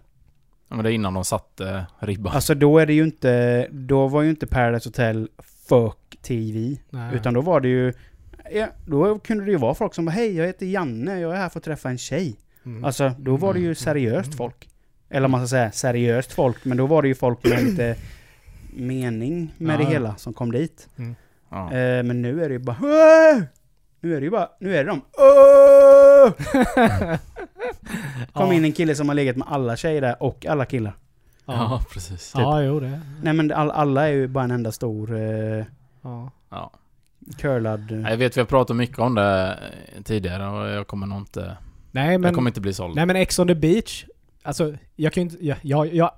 Ja, men det är innan de satte ribban. Alltså då är det ju inte, då var ju inte Paradise Hotel fuck TV. Nej. Utan då var det ju, ja, då kunde det ju vara folk som bara hej jag heter Janne, jag är här för att träffa en tjej. Mm. Alltså då var det ju Mm. seriöst Mm. folk. Eller man ska säga seriöst folk, men då var det ju folk med lite mening med Ja, det hela som kom dit. Ja. Eh, men nu är det ju bara "Åh!" Nu är det ju bara, nu är det de! Kom Ja. in en kille som har legat med alla tjejer där och alla killar. ja, Ja, precis. ja jo det. Nej men all, alla är ju bara en enda stor eh, Ja. Ja. curlad... Jag vet, vi har pratat mycket om det eh, tidigare och jag kommer nog inte... Nej men, jag kommer inte bli såld. nej men Ex on the beach, alltså jag kan ju inte, jag, jag, jag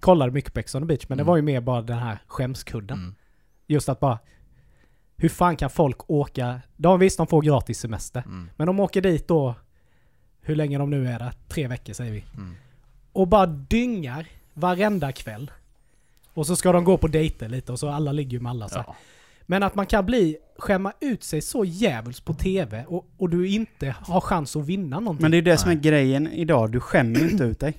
kollade mycket på Ex on the beach men det Mm. var ju mer bara den här skämskudden. Mm. Just att bara, hur fan kan folk åka, de visst de får gratis semester, Mm. men de åker dit då, hur länge de nu är där, tre veckor säger vi. Mm. Och bara dyngar varenda kväll. Och så ska de gå på dejter lite och så alla ligger ju med alla så. Ja. Men att man kan bli, skämma ut sig så jävligt på TV och, och du inte har chans att vinna någonting. Men det är det som är grejen idag, du skämmer ju inte ut dig.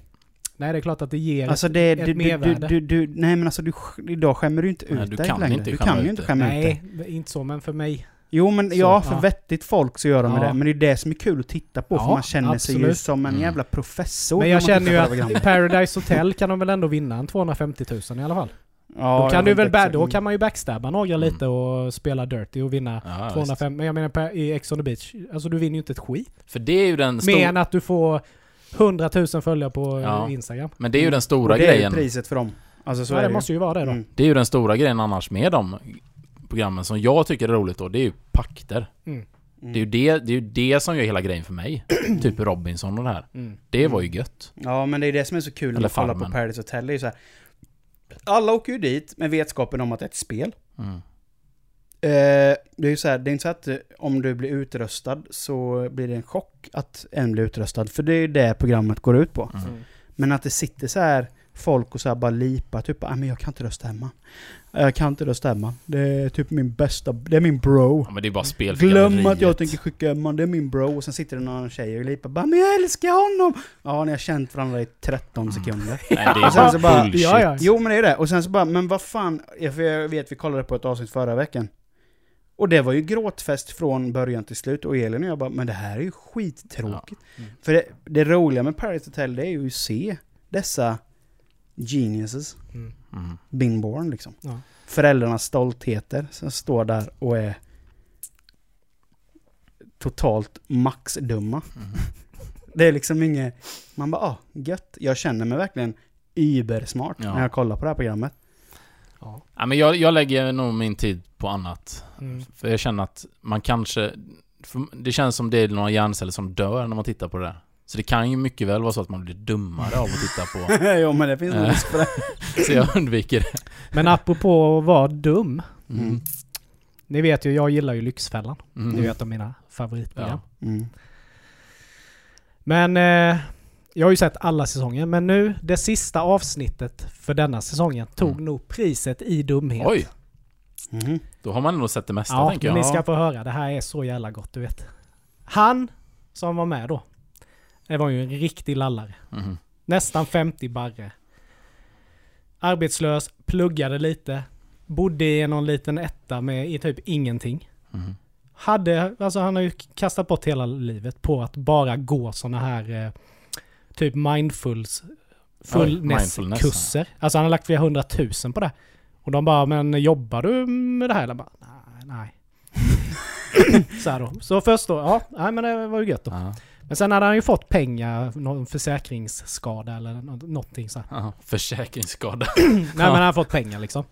Nej det är klart att det ger Alltså det, ett du, du, du, mervärde. du, du, nej men alltså du, idag skämmer du inte ut Nej, du dig kan längre. inte du kan ju inte skämma ut dig. Nej, inte så men för mig. Jo men Så, ja, för ja. vettigt folk så gör de Ja. det. Men det är det som är kul att titta på, för Ja, man känner sig ju absolut. som en Mm. jävla professor. Men jag känner ju att. Paradise Hotel kan de väl ändå vinna en 250 000 i alla fall. Ja, då kan du väl exakt. då kan man ju backstabba några Mm. lite och spela dirty och vinna Ja, visst. 205. Men jag menar i Ex on the beach, alltså du vinner ju inte ett skit. För det är ju den Mer än att du får 100 000 följare på Ja. Instagram. Men det är ju den stora Och det är ju grejen. priset för dem. Alltså så ja, är det det måste ju vara det då. Mm. Det är ju den stora grejen annars med de programmen som jag tycker är roligt då. Det är ju pakter. Mm. Mm. Det är ju det, det är ju det som gör hela grejen för mig. typ Robinson och det här. Mm. Det var ju gött. Ja, men det är det som är så kul när man kollar på. Paradise Hotel. Det är ju så här. Alla åker ju dit med vetskapen om att det är ett spel. Mm. Eh, det är ju så här, det är inte så att eh, om du blir utröstad så blir det en chock att en blir utröstad. För det är ju det programmet går ut på. Mm. Mm. Men att det sitter så här folk och så bara lipar typ ah, men jag kan inte rösta hemma. Jag kan inte rösta hemma. Det är typ min bästa, det är min bro. Ja men det är bara spel för Glöm att jag tänker skicka honom, det är min bro. Och sen sitter det några tjejer och lipar bara men jag älskar honom! Ja, ni har känt varandra i 13 sekunder. Nej det är så bara- bullshit. Ja, ja. Jo men det är det. Och sen så bara, men vad fan. För jag vet, vi kollade på ett avsnitt förra veckan. Och det var ju gråtfest från början till slut. Och Elin och jag bara, men det här är ju skittråkigt. Ja. Mm. För det, det roliga med Paradise Hotel, det är ju att se dessa geniuses, Mm. Mm. been born liksom. Ja. Föräldrarnas stoltheter som står där och är totalt maxdumma. Mm. Det är liksom inget, man bara, ah, gött. Jag känner mig verkligen übersmart Ja. när jag kollar på det här programmet. Ja. Ja, men jag, jag lägger nog min tid på annat. Mm. För jag känner att man kanske... Det känns som det är några hjärnceller som dör när man tittar på det. Så det kan ju mycket väl vara så att man blir dummare av att titta på. jo men det finns nog Eh. risk för det. Så jag undviker det. Men apropå att vara dum. Mm. Ni vet ju, jag gillar ju Lyxfällan. Mm. Ni vet om mina favoritprogram. Ja. Mm. Men eh, jag har ju sett alla säsonger. Men nu, det sista avsnittet för denna säsongen tog Mm. nog priset i dumhet. Oj, Mhm. då har man ändå sett det mesta Ja, tänker jag. ni ska få höra. Det här är så jävla gott, du vet. Han som var med då. Det var ju en riktig lallare. Mhm. Nästan 50 barre. Arbetslös, pluggade lite. Bodde i någon liten etta med i typ ingenting. Mhm. Hade, alltså han har ju kastat bort hela livet på att bara gå såna här eh, typ mindfuls mindfulness, fullness-kurser. Alltså han har lagt flera hundratusen på det. Och de bara, men jobbar du med det här? Jag bara, nej, nej. så då. Så först då, ja, nej men det var ju gött då. Ja. Men sen hade han ju fått pengar, någon försäkringsskada eller nå- någonting så här. Ja. Försäkringsskada. Nej men han hade fått pengar liksom.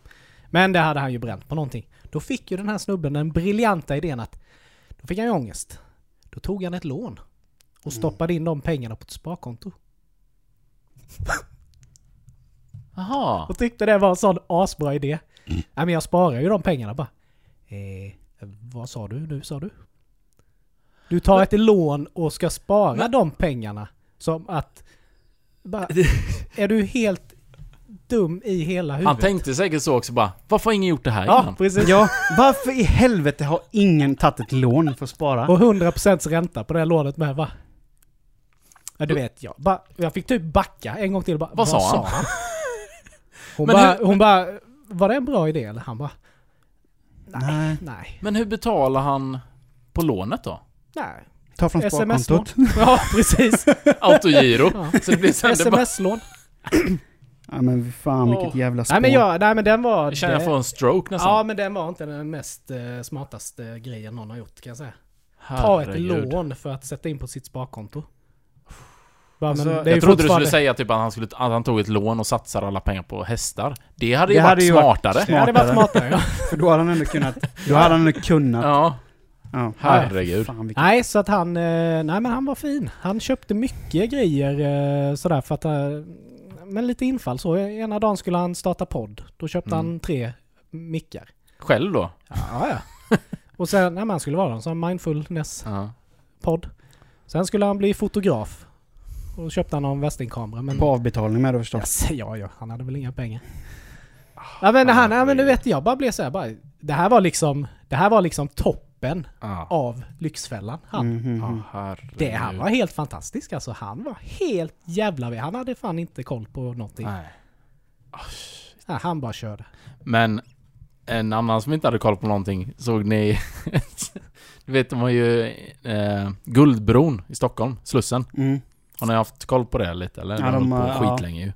Men det hade han ju bränt på någonting. Då fick ju den här snubben den briljanta idén att då fick han ju ångest. Då tog han ett lån och stoppade in de pengarna på ett sparkonto. Jaha. Och tyckte det var en sån asbra idé. Nej men jag sparar ju de pengarna bara. Eh, vad sa du nu sa du? Du tar ett lån och ska spara Men- de pengarna. Som att... Bara, är du helt dum i hela huvudet? Han tänkte säkert så också bara, varför har ingen gjort det här Ja, innan? precis. Ja, varför i helvete har ingen tagit ett lån för att spara? Och 100% ränta på det här lånet med va? Ja du vet, jag, bara, jag fick typ backa en gång till bara, Vad sa han? Hon Men bara, hur- hon bara, var det en bra idé eller? Han bara, Nej. nej, Men hur betalar han på lånet då? Nej. Ta från sparkontot. Ja, precis. Autogiro. Ja. Så det blir. Sms-lån. Ja men fan vilket jävla spår. Nej men, jag, nej men den var... Jag känner jag får en stroke nästan. Ja men den var inte den mest eh, smartaste grejen någon har gjort kan jag säga. Ta ett Herregud. lån för att sätta in på sitt sparkonto. Bara, Alltså, Jag trodde du skulle säga typ att han, skulle, att han tog ett lån och satsade alla pengar på hästar. Det hade Det ju varit hade ju varit- smartare. Det hade varit smartare ja. För då hade han ändå kunnat... Då hade han ändå kunnat... Ja, Ja. herregud. Fan, vilket... Nej, så att han... eh, Nej, men han var fin. Han köpte mycket grejer eh, sådär för att... eh, Men lite infall så. Ena dagen skulle han starta podd. Då köpte Mm. han tre mickar. Själv då? Ja, ja. Och sen, nej men han skulle vara en sån mindfulness-podd. Ja. Sen skulle han bli fotograf. Och då köpte han någon västingkamera. Men... På avbetalning med då förstås. Yes, ja, ja, han hade väl inga pengar. Ja men han, ja, men du vet jag bara blev såhär bara... Det här var liksom... Det här var liksom toppen Ja. av Lyxfällan. Han. Mhm, mhm. Ja. Det, han var helt fantastisk alltså. Han var helt jävla vid. Han hade fan inte koll på någonting. Nej. Ja, han bara körde. Men en annan som inte hade koll på någonting, såg ni... du vet, de har ju eh, Guldbron i Stockholm, Slussen. Mm. Har ni haft koll på det lite eller? Ja, de har på ja. skitlänge ju.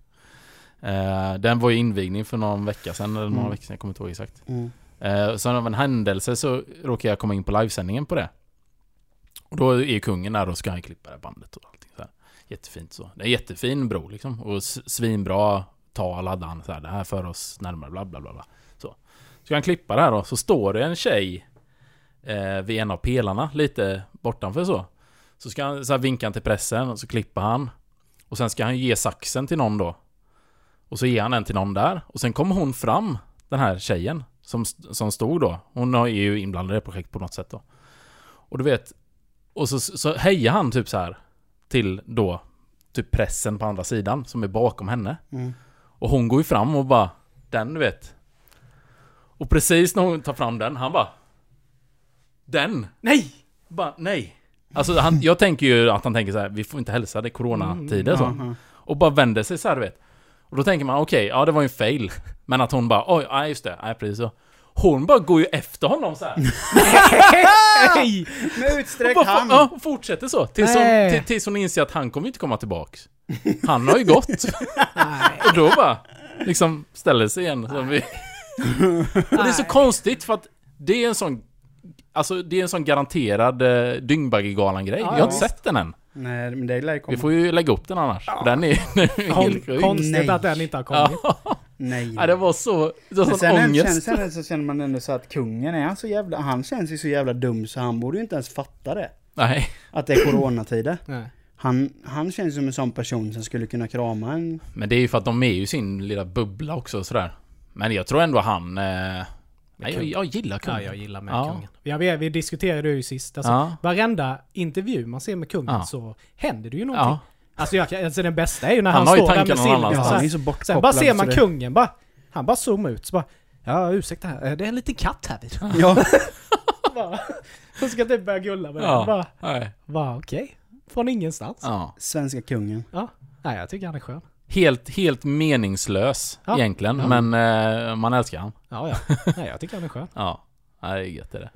Eh, den var ju invigning för någon vecka sedan, eller några Mm. veckor sedan, jag kommer inte ihåg exakt. Mm. Eh, sen av en händelse så råkade jag komma in på livesändningen på det. Och då är ju kungen där och ska han klippa det här bandet och allting så här. Jättefint så. Det är en jättefin bro liksom. Och svinbra tal hade han så här. Det här för oss närmare bla bla bla bla. Så. Ska han klippa det här då så står det en tjej eh, vid en av pelarna lite bortanför så. Så ska han så här vinka han till pressen och så klipper han. Och sen ska han ge saxen till någon då. Och så ger han den till någon där. Och sen kommer hon fram, den här tjejen. Som, som stod då. Hon är ju inblandad i det projektet på något sätt då. Och du vet. Och så, så hejar han typ så här. Till då. Typ pressen på andra sidan. Som är bakom henne. Mm. Och hon går ju fram och bara. Den du vet. Och precis när hon tar fram den. Han bara. Den! Nej! Bara nej. Alltså han, jag tänker ju att han tänker så här. Vi får inte hälsa, det är coronatider så. Jaha. Och bara vänder sig så här, du vet. Och då tänker man okej, ja det var ju en fail. Men att hon bara oj, ja just det, nej precis så. Hon bara går ju efter honom så här. Nej! Med utsträckt hand. ja, och fortsätter så. Tills hon, Nej. tills hon inser att han kommer inte komma tillbaks. Han har ju gått. Nej. Och då bara, liksom ställer sig igen. Så vi, och det är så konstigt för att det är en sån, alltså det är en sån garanterad eh, Dyngbaggegalan-grej. Ja, Vi har ja, inte visst. sett den än. Nej, men det lär ju komma. Vi får ju lägga upp den annars. För Den är, den är Kon- helt sjuk. konstigt Nej. att den inte har kommit. Ja, Nej. ja, det var så, det var sån sen, ångest. sen, så känner man ändå så att kungen är han så jävla... Han känns ju så jävla dum så han borde ju inte ens fatta det. Nej. Att det är coronatider. Nej. Han, han känns som en sån person som skulle kunna krama en... Men det är ju för att de är ju sin lilla bubbla också sådär. Men jag tror ändå han... Eh, Nej, jag, jag gillar kungen. Ja, jag gillar med Ja. kungen. Ja, vi, vi diskuterade det ju sist. Alltså, ja. Varenda intervju man ser med kungen Ja. så händer det ju någonting. Ja. Alltså, jag, alltså den bästa är ju när Han han, står där med. Ja, så han är så bortkopplad. Sen bara ser man det- kungen bara, han bara zoomar ut så bara Ja ursäkta, här, det är en liten katt här vid. Ja, Bara, Så ska typ börja gulla med Ja. den. Bara, bara okej. Från ingenstans. Ja. svenska kungen. Nej jag tycker han är skön. Helt, helt meningslös Ja. egentligen, Ja. men eh, man älskar han. Ja ja. Nej jag tycker han är skön. Ja. Det är gött det är det.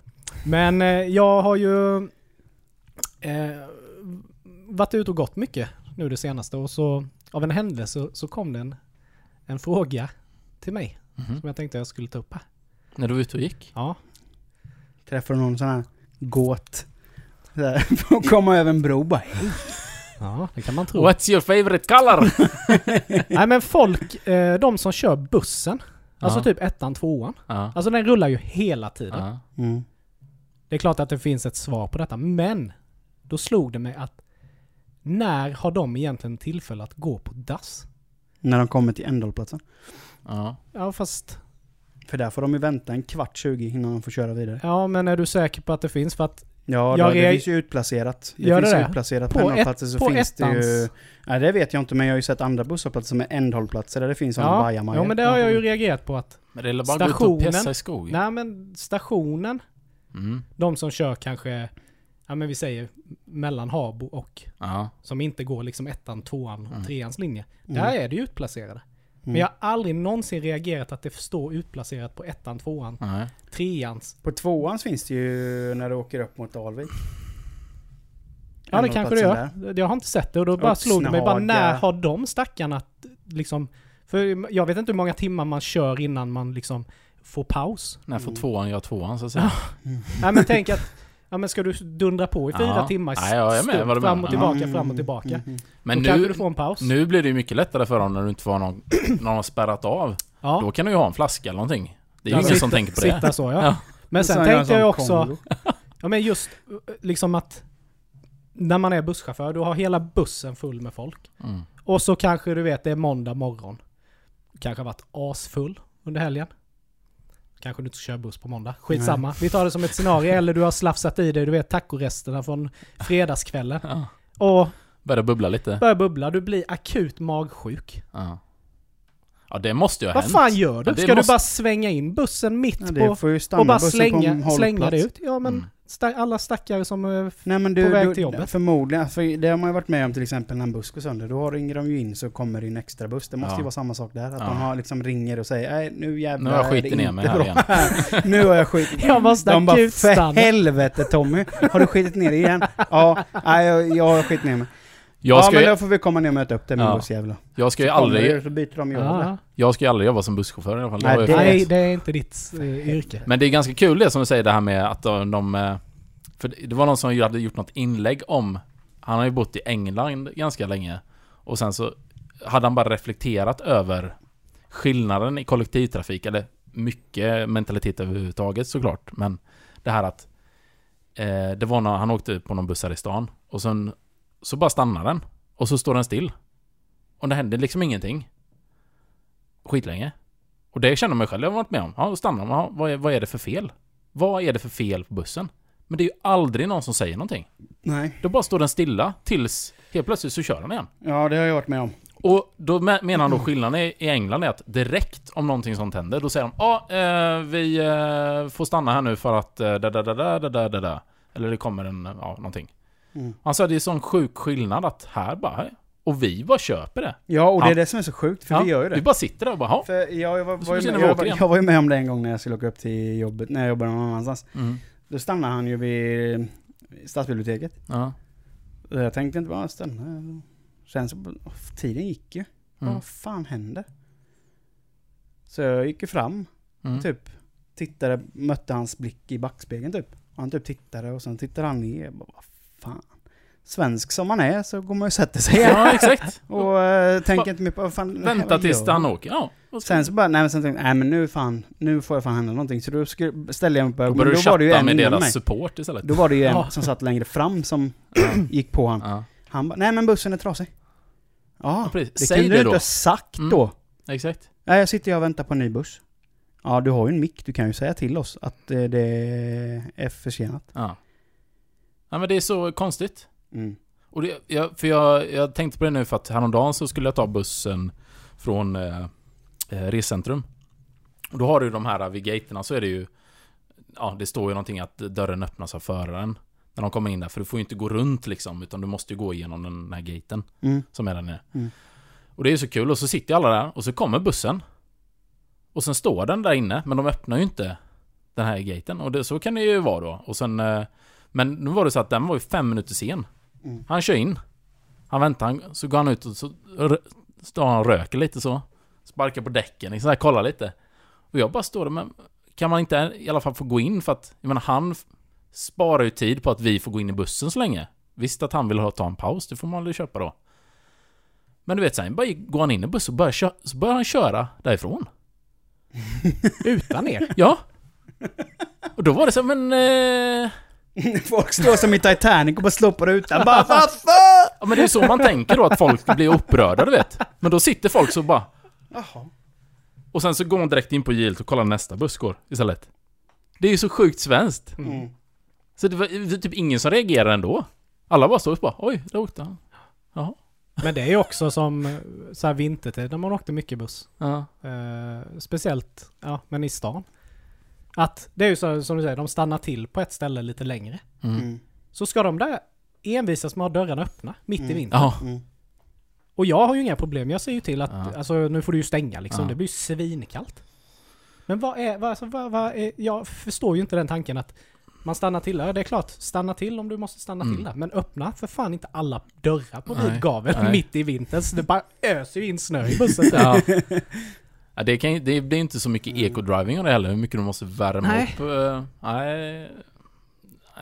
Men eh, jag har ju eh, varit ute och gått mycket nu det senaste och så av en händelse så, så kom det en, en fråga till mig Mhm. som jag tänkte jag skulle ta upp här. När du var ute och gick? Ja. Träffade någon sån här gåt. Så här, Får komma över en bro bara. hej. Ja, det kan man tro. What's your favorite color? Nej men folk, eh, de som kör bussen, alltså Ja. typ ettan, tvåan. ja. Alltså den rullar ju hela tiden. ja. Mm. Det är klart att det finns ett svar på detta, men då slog det mig att när har de egentligen tillfälle att gå på dass? När de kommer till ändhållplatsen. ja. Ja fast, För där får de ju vänta en kvart, 20 innan de får köra vidare. ja men är du säker på att det finns? För att Ja, Jag då, det finns ju utplacerat. Det Gör finns det utplacerat På ändhållplatser så på finns det ju... ettans- Nej det vet jag inte men jag har ju sett andra busshållplatser som är ändhållplatser där det finns sådana ja, bajamajor. ja men det har jag ju reagerat på att, Men det är bara att gå ut och Stationen. pissa i skog. nej men stationen, Mm. de som kör kanske, ja men vi säger mellan Habo och Ja. som inte går liksom ettan, tvåan och Mm. treans linje. Mm. Där är det ju utplacerade. Men Mm. jag har aldrig någonsin reagerat att det står utplacerat på ettan, tvåan, Nej. treans. På tvåans finns det ju när du åker upp mot Alvik. Ja det kanske det gör. Jag har inte sett det och då bara slog det mig bara när har de stackarna att liksom... För jag vet inte hur många timmar man kör innan man liksom får paus. När får Mm. tvåan göra tvåan så att säga? Mm. Nej men tänk att, ja men ska du dundra på i fyra Ja. timmar Ja, jag är med vad du fram och tillbaka, Mm, fram och tillbaka. mm, mm. Men då kanske nu, du får en paus. nu blir det ju mycket lättare för dem när du inte får någon, någon har spärrat av. ja. Då kan du ju ha en flaska eller någonting. Det är ju Ja, ingen sitta- som tänker på det. Sitta så ja. Ja. Men Så sen gör en tänkte jag också, Kongo. ja men just liksom att när man är busschaufför, du har hela bussen full med folk. Mm. Och så kanske du vet det är måndag morgon. Kanske har varit asfull under helgen. Kanske du inte ska köra buss på måndag. Skitsamma. Vi tar det som ett scenario. Eller du har slafsat i dig, du vet tacoresterna från fredagskvällen. Ja. Och Börjar bubbla lite. börjar bubbla. Du blir akut magsjuk. Ja. ja, det måste ju ha Vad hänt. fan gör du? Ja, Ska måste- du bara svänga in bussen mitt Ja, på och bara slänga, på slänga det ut? Ja men Mm. Sta- alla stackare som... eh, Nej men du, på väg du till jobbet. förmodligen, för det har man ju varit med om till exempel när en buss går sönder. Då ringer de ju in så kommer det en extra buss. Det måste Ja. ju vara samma sak där. Att Ja. de har liksom ringer och säger nej nu jävlar Nu har jag är skitit ner mig här bra." igen. nu har jag skitit Jag måste De bara för helvete Tommy, har du skitit ner dig igen? ja, nej, jag, jag har skitit ner mig. Jag ja ska, men ju, då får vi komma ner och möta upp det med Ja. bussjävlar. jag ska ju aldrig, det, Så byter de jobb. Ja. jag ska ju aldrig jobba som busschaufför i alla fall. Det Nej, det- ju- Nej, det är inte ditt eh, yrke. Men det är ganska kul det som du säger det här med att de, de eh, För det var någon som ju hade gjort något inlägg om Han har ju bott i England ganska länge Och sen så hade han bara reflekterat över Skillnaden i kollektivtrafik eller mycket mentalitet överhuvudtaget såklart men Det här att eh, Det var när han åkte på någon buss här i stan och sen så bara stannar den. Och så står den still. Och det händer liksom ingenting. Skitlänge. Och det känner man själv, jag har varit med om. Ja, då stannar man. Ja, vad, är, vad är det för fel? Vad är det för fel på bussen? Men det är ju aldrig någon som säger någonting. Nej. Då bara står den stilla tills helt plötsligt så kör den igen. Ja, det har jag varit med om. Och då menar han då skillnaden i England är att direkt om någonting sånt händer, då säger de ja, eh, vi eh, får stanna här nu för att eh, da da da da da da da Eller det kommer en, ja, någonting. Mm. Han sa det är sån sjuk skillnad att här bara, och vi bara köper det. Ja, och det Ja. är det som är så sjukt, för ja, vi gör ju det. Vi bara sitter där och bara. För jag, jag, var, var med, jag, jag var ju med om det en gång när jag skulle åka upp till jobbet, när jag jobbade någon annanstans. Mm, Då stannade han ju vid stadsbiblioteket. ja. Jag tänkte inte bara stanna. Sen så, tiden gick ju. Mm, Vad fan händer? Så jag gick ju fram, mm. typ. Tittade, mötte hans blick i backspegeln typ. Och han typ tittade och sen tittade han ner. Bara, fan. Svensk som man är så går man ju och sätter sig. Ja, exakt. Och äh, tänker inte mer på vad fan Vänta vad tills gör han åker. Ja. och så- Sen så bara, nej men sen tänkte jag, nej men nu fan, nu får jag fan hända någonting. Så då skulle, ställde jag mig på, Då men börjar du då var det ju chatta en med innan deras mig. support istället. Då var det ju en Ja. som satt längre fram som gick på han. Ja. Han bara, nej men bussen är trasig. Ja, precis. det Säg kunde det du då. inte ha sagt Mm. då. Exakt. Nej, jag sitter ju och väntar på en ny buss. Ja, du har ju en mick. Du kan ju säga till oss att eh, det är försenat. Ja. Ja men det är så konstigt. Mm. Och det, jag, för jag, jag tänkte på det nu för att häromdagen så skulle jag ta bussen från eh, eh, rescentrum. Och då har du de här vid gaterna så är det ju Ja, det står ju någonting att dörren öppnas av föraren När de kommer in där, för du får ju inte gå runt liksom Utan du måste ju gå igenom den här gaten Mm. Som är där nere Mm. Och det är ju så kul, och så sitter alla där och så kommer bussen Och sen står den där inne, men de öppnar ju inte Den här gaten, och det, så kan det ju vara då Och sen eh, Men nu var det så att den var ju fem minuter sen. Mm. Han kör in. Han väntar, han, så går han ut och så står han och röker lite så. Sparkar på däcken, liksom här, kollar lite. Och jag bara står där, men Kan man inte i alla fall få gå in? För att Jag menar han Sparar ju tid på att vi får gå in i bussen så länge. Visst att han vill ha ta en paus, det får man väl köpa då. Men du vet sen bara går han in i bussen och börjar, kö- så börjar han köra därifrån. Utan er. Ja. Och då var det så men eh, Folk står som i Titanic och bara slår på rutan. Bara varför? Ja men det är så man tänker då att folk blir upprörda du vet Men då sitter folk så bara Jaha. Och sen så går man direkt in på Gilt och kollar nästa buss går istället. Det är ju så sjukt svenskt. Mm. Så det var det var typ ingen som reagerar ändå. Alla bara står och bara oj, där åkte han. Jaha. Men det är ju också som eh, så här vintertid när man åkte mycket buss. Ja. Eh, speciellt, ja, men i stan. Att det är ju så som du säger, de stannar till på ett ställe lite längre. Mm. Mm. Så ska de där envisas med att ha dörrarna öppna mitt i Mm. vintern. Ja. Mm. Och jag har ju inga problem. Jag säger ju till att Ja. alltså, nu får du ju stänga liksom. Ja. Det blir ju svinkallt. Men vad är, vad, alltså, vad, vad är, jag förstår ju inte den tanken att man stannar till. Ja, det är klart, stanna till om du måste stanna Mm. till där. Men öppna för fan inte alla dörrar på vid gavel mitt i vintern. Så det bara öser ju in snö i bussen. Ja. ja det, kan, det blir inte så mycket eco-driving av det heller, hur mycket du måste värma Nej. upp. eh, Nej.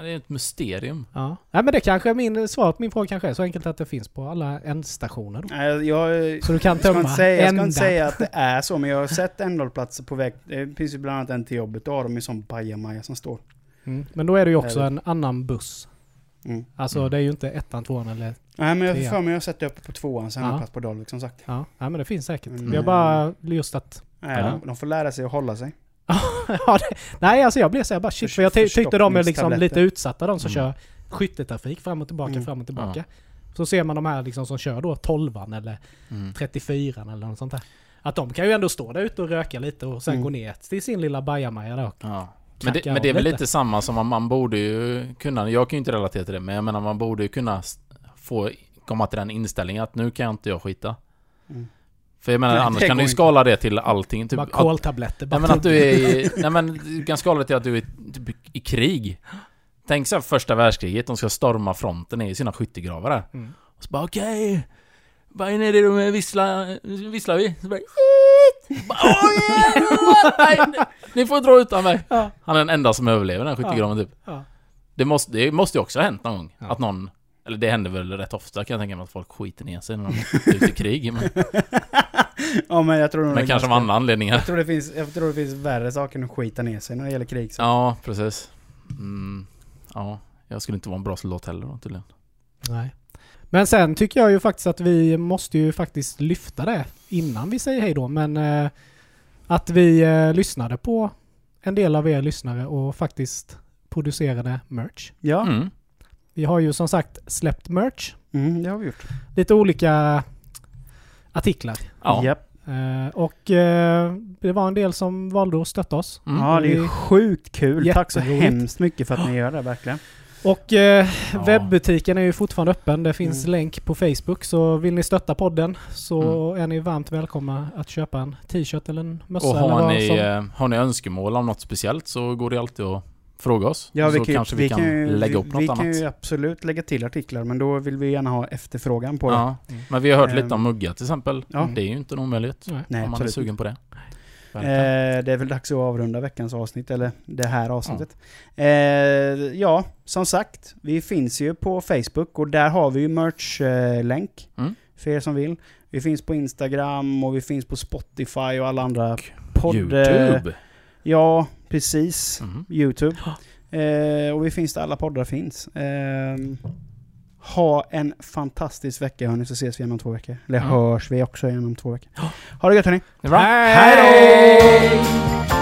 Det är ett mysterium. Ja. Nej, men det kanske är min svar på min fråga kanske är så enkelt att det finns på alla ändstationer. Då. Nej, Jag, Så du kan ska tömma inte säga, jag ska inte säga att det är så, men jag har sett ändhållplatser på väg. Det finns ju bland annat en till jobbet. Då har de ju sån bajamaja som står. Mm. Men då är det ju också Eller- en annan buss. Mm. Alltså Mm. det är ju inte ettan, tvåan eller... Nej, men jag får för mig jag har sett det uppe på tvåan, sen har Ja. jag plats på Dalvik som sagt. Ja, nej, men det finns säkert. Mm. Vi har bara just att... Nej, Ja. de, de får lära sig att hålla sig. ja, det, nej, alltså jag blev så här bara shit, För- för jag ty- tyckte de är liksom lite utsatta, de som Mm. kör skytteltrafik fram och tillbaka, Mm. fram och tillbaka. Så ser man de här liksom som kör då 12 eller Mm. 34 eller något sånt där. Att de kan ju ändå stå där ute och röka lite och sen Mm. gå ner till sin lilla bajamaja där och Ja. Men det, men det är väl lite. lite samma som att man borde ju kunna, jag kan ju inte relatera till det, men jag menar man borde ju kunna få komma till den inställningen att nu kan jag inte jag skita. Mm. För jag menar Nej, annars det kan du ju inte. skala det till allting. Typ bara koltabletter. Bara nej, men att du tugga. är i, nej men du kan skala det till att du är typ i krig. Tänk så här första världskriget, de ska storma fronten i sina skyttegravar där. Mm. Och så bara okej, vad är det de visslar, visslar vi? Så bara, bara, "Oj, what? Nej, ni får dra utan mig. Ja. Han är den enda som överlever den här skyttegraven typ. Ja. Det måste, det måste ju också ha hänt någon gång. Ja. Att någon... Eller det händer väl rätt ofta kan jag tänka mig att folk skiter ner sig när de är ute i krig. Men, Ja, men jag tror nog men kanske av andra anledningar. Jag tror, det finns, jag tror det finns värre saker än att skita ner sig när det gäller krig. Så. Ja, precis. Mm, ja, jag skulle inte vara en bra soldat heller då tydligen. Nej. Men sen tycker jag ju faktiskt att vi måste ju faktiskt lyfta det innan vi säger hej då. Men eh, att vi eh, lyssnade på en del av er lyssnare och faktiskt producerade merch. Ja, Mm. Vi har ju som sagt släppt merch. mm, det har vi gjort. Lite olika artiklar. Ja. Japp. Eh, och eh, det var en del som valde att stötta oss. Mm. Ja, det är sjukt kul. Tack så hemskt mycket för att ni gör det, verkligen. Och eh, Ja. webbutiken är ju fortfarande öppen. Det finns Mm. länk på Facebook. Så vill ni stötta podden så är ni varmt välkomna att köpa en t-shirt eller en mössa Och eller har vad ni, som... har ni önskemål om något speciellt så går det alltid att fråga oss. Ja, vi så kan, ju- kanske vi, kan, ju- lägga upp vi, något vi annat. kan ju absolut lägga till artiklar, men då vill vi gärna ha efterfrågan på det. Ja, men vi har hört lite Ehm, om mugga till exempel. ja. Det är ju inte en omöjlighet. Nej. Om man är absolut. sugen på det. Eh, det är väl dags att avrunda veckans avsnitt, eller det här avsnittet. Eh, ja, som sagt, vi finns ju på Facebook och där har vi ju merch-länk. Mm. För er som vill. Vi finns på Instagram och vi finns på Spotify och alla andra podd... Youtube! Ja, precis. Mhm. Youtube. Eh, och vi finns där alla poddar finns. Eh, ha en fantastisk vecka hörni, så ses vi igen om två veckor. Eller Mm. hörs vi också igen om två veckor. Ha det gött hörni! Det är bra. Hej!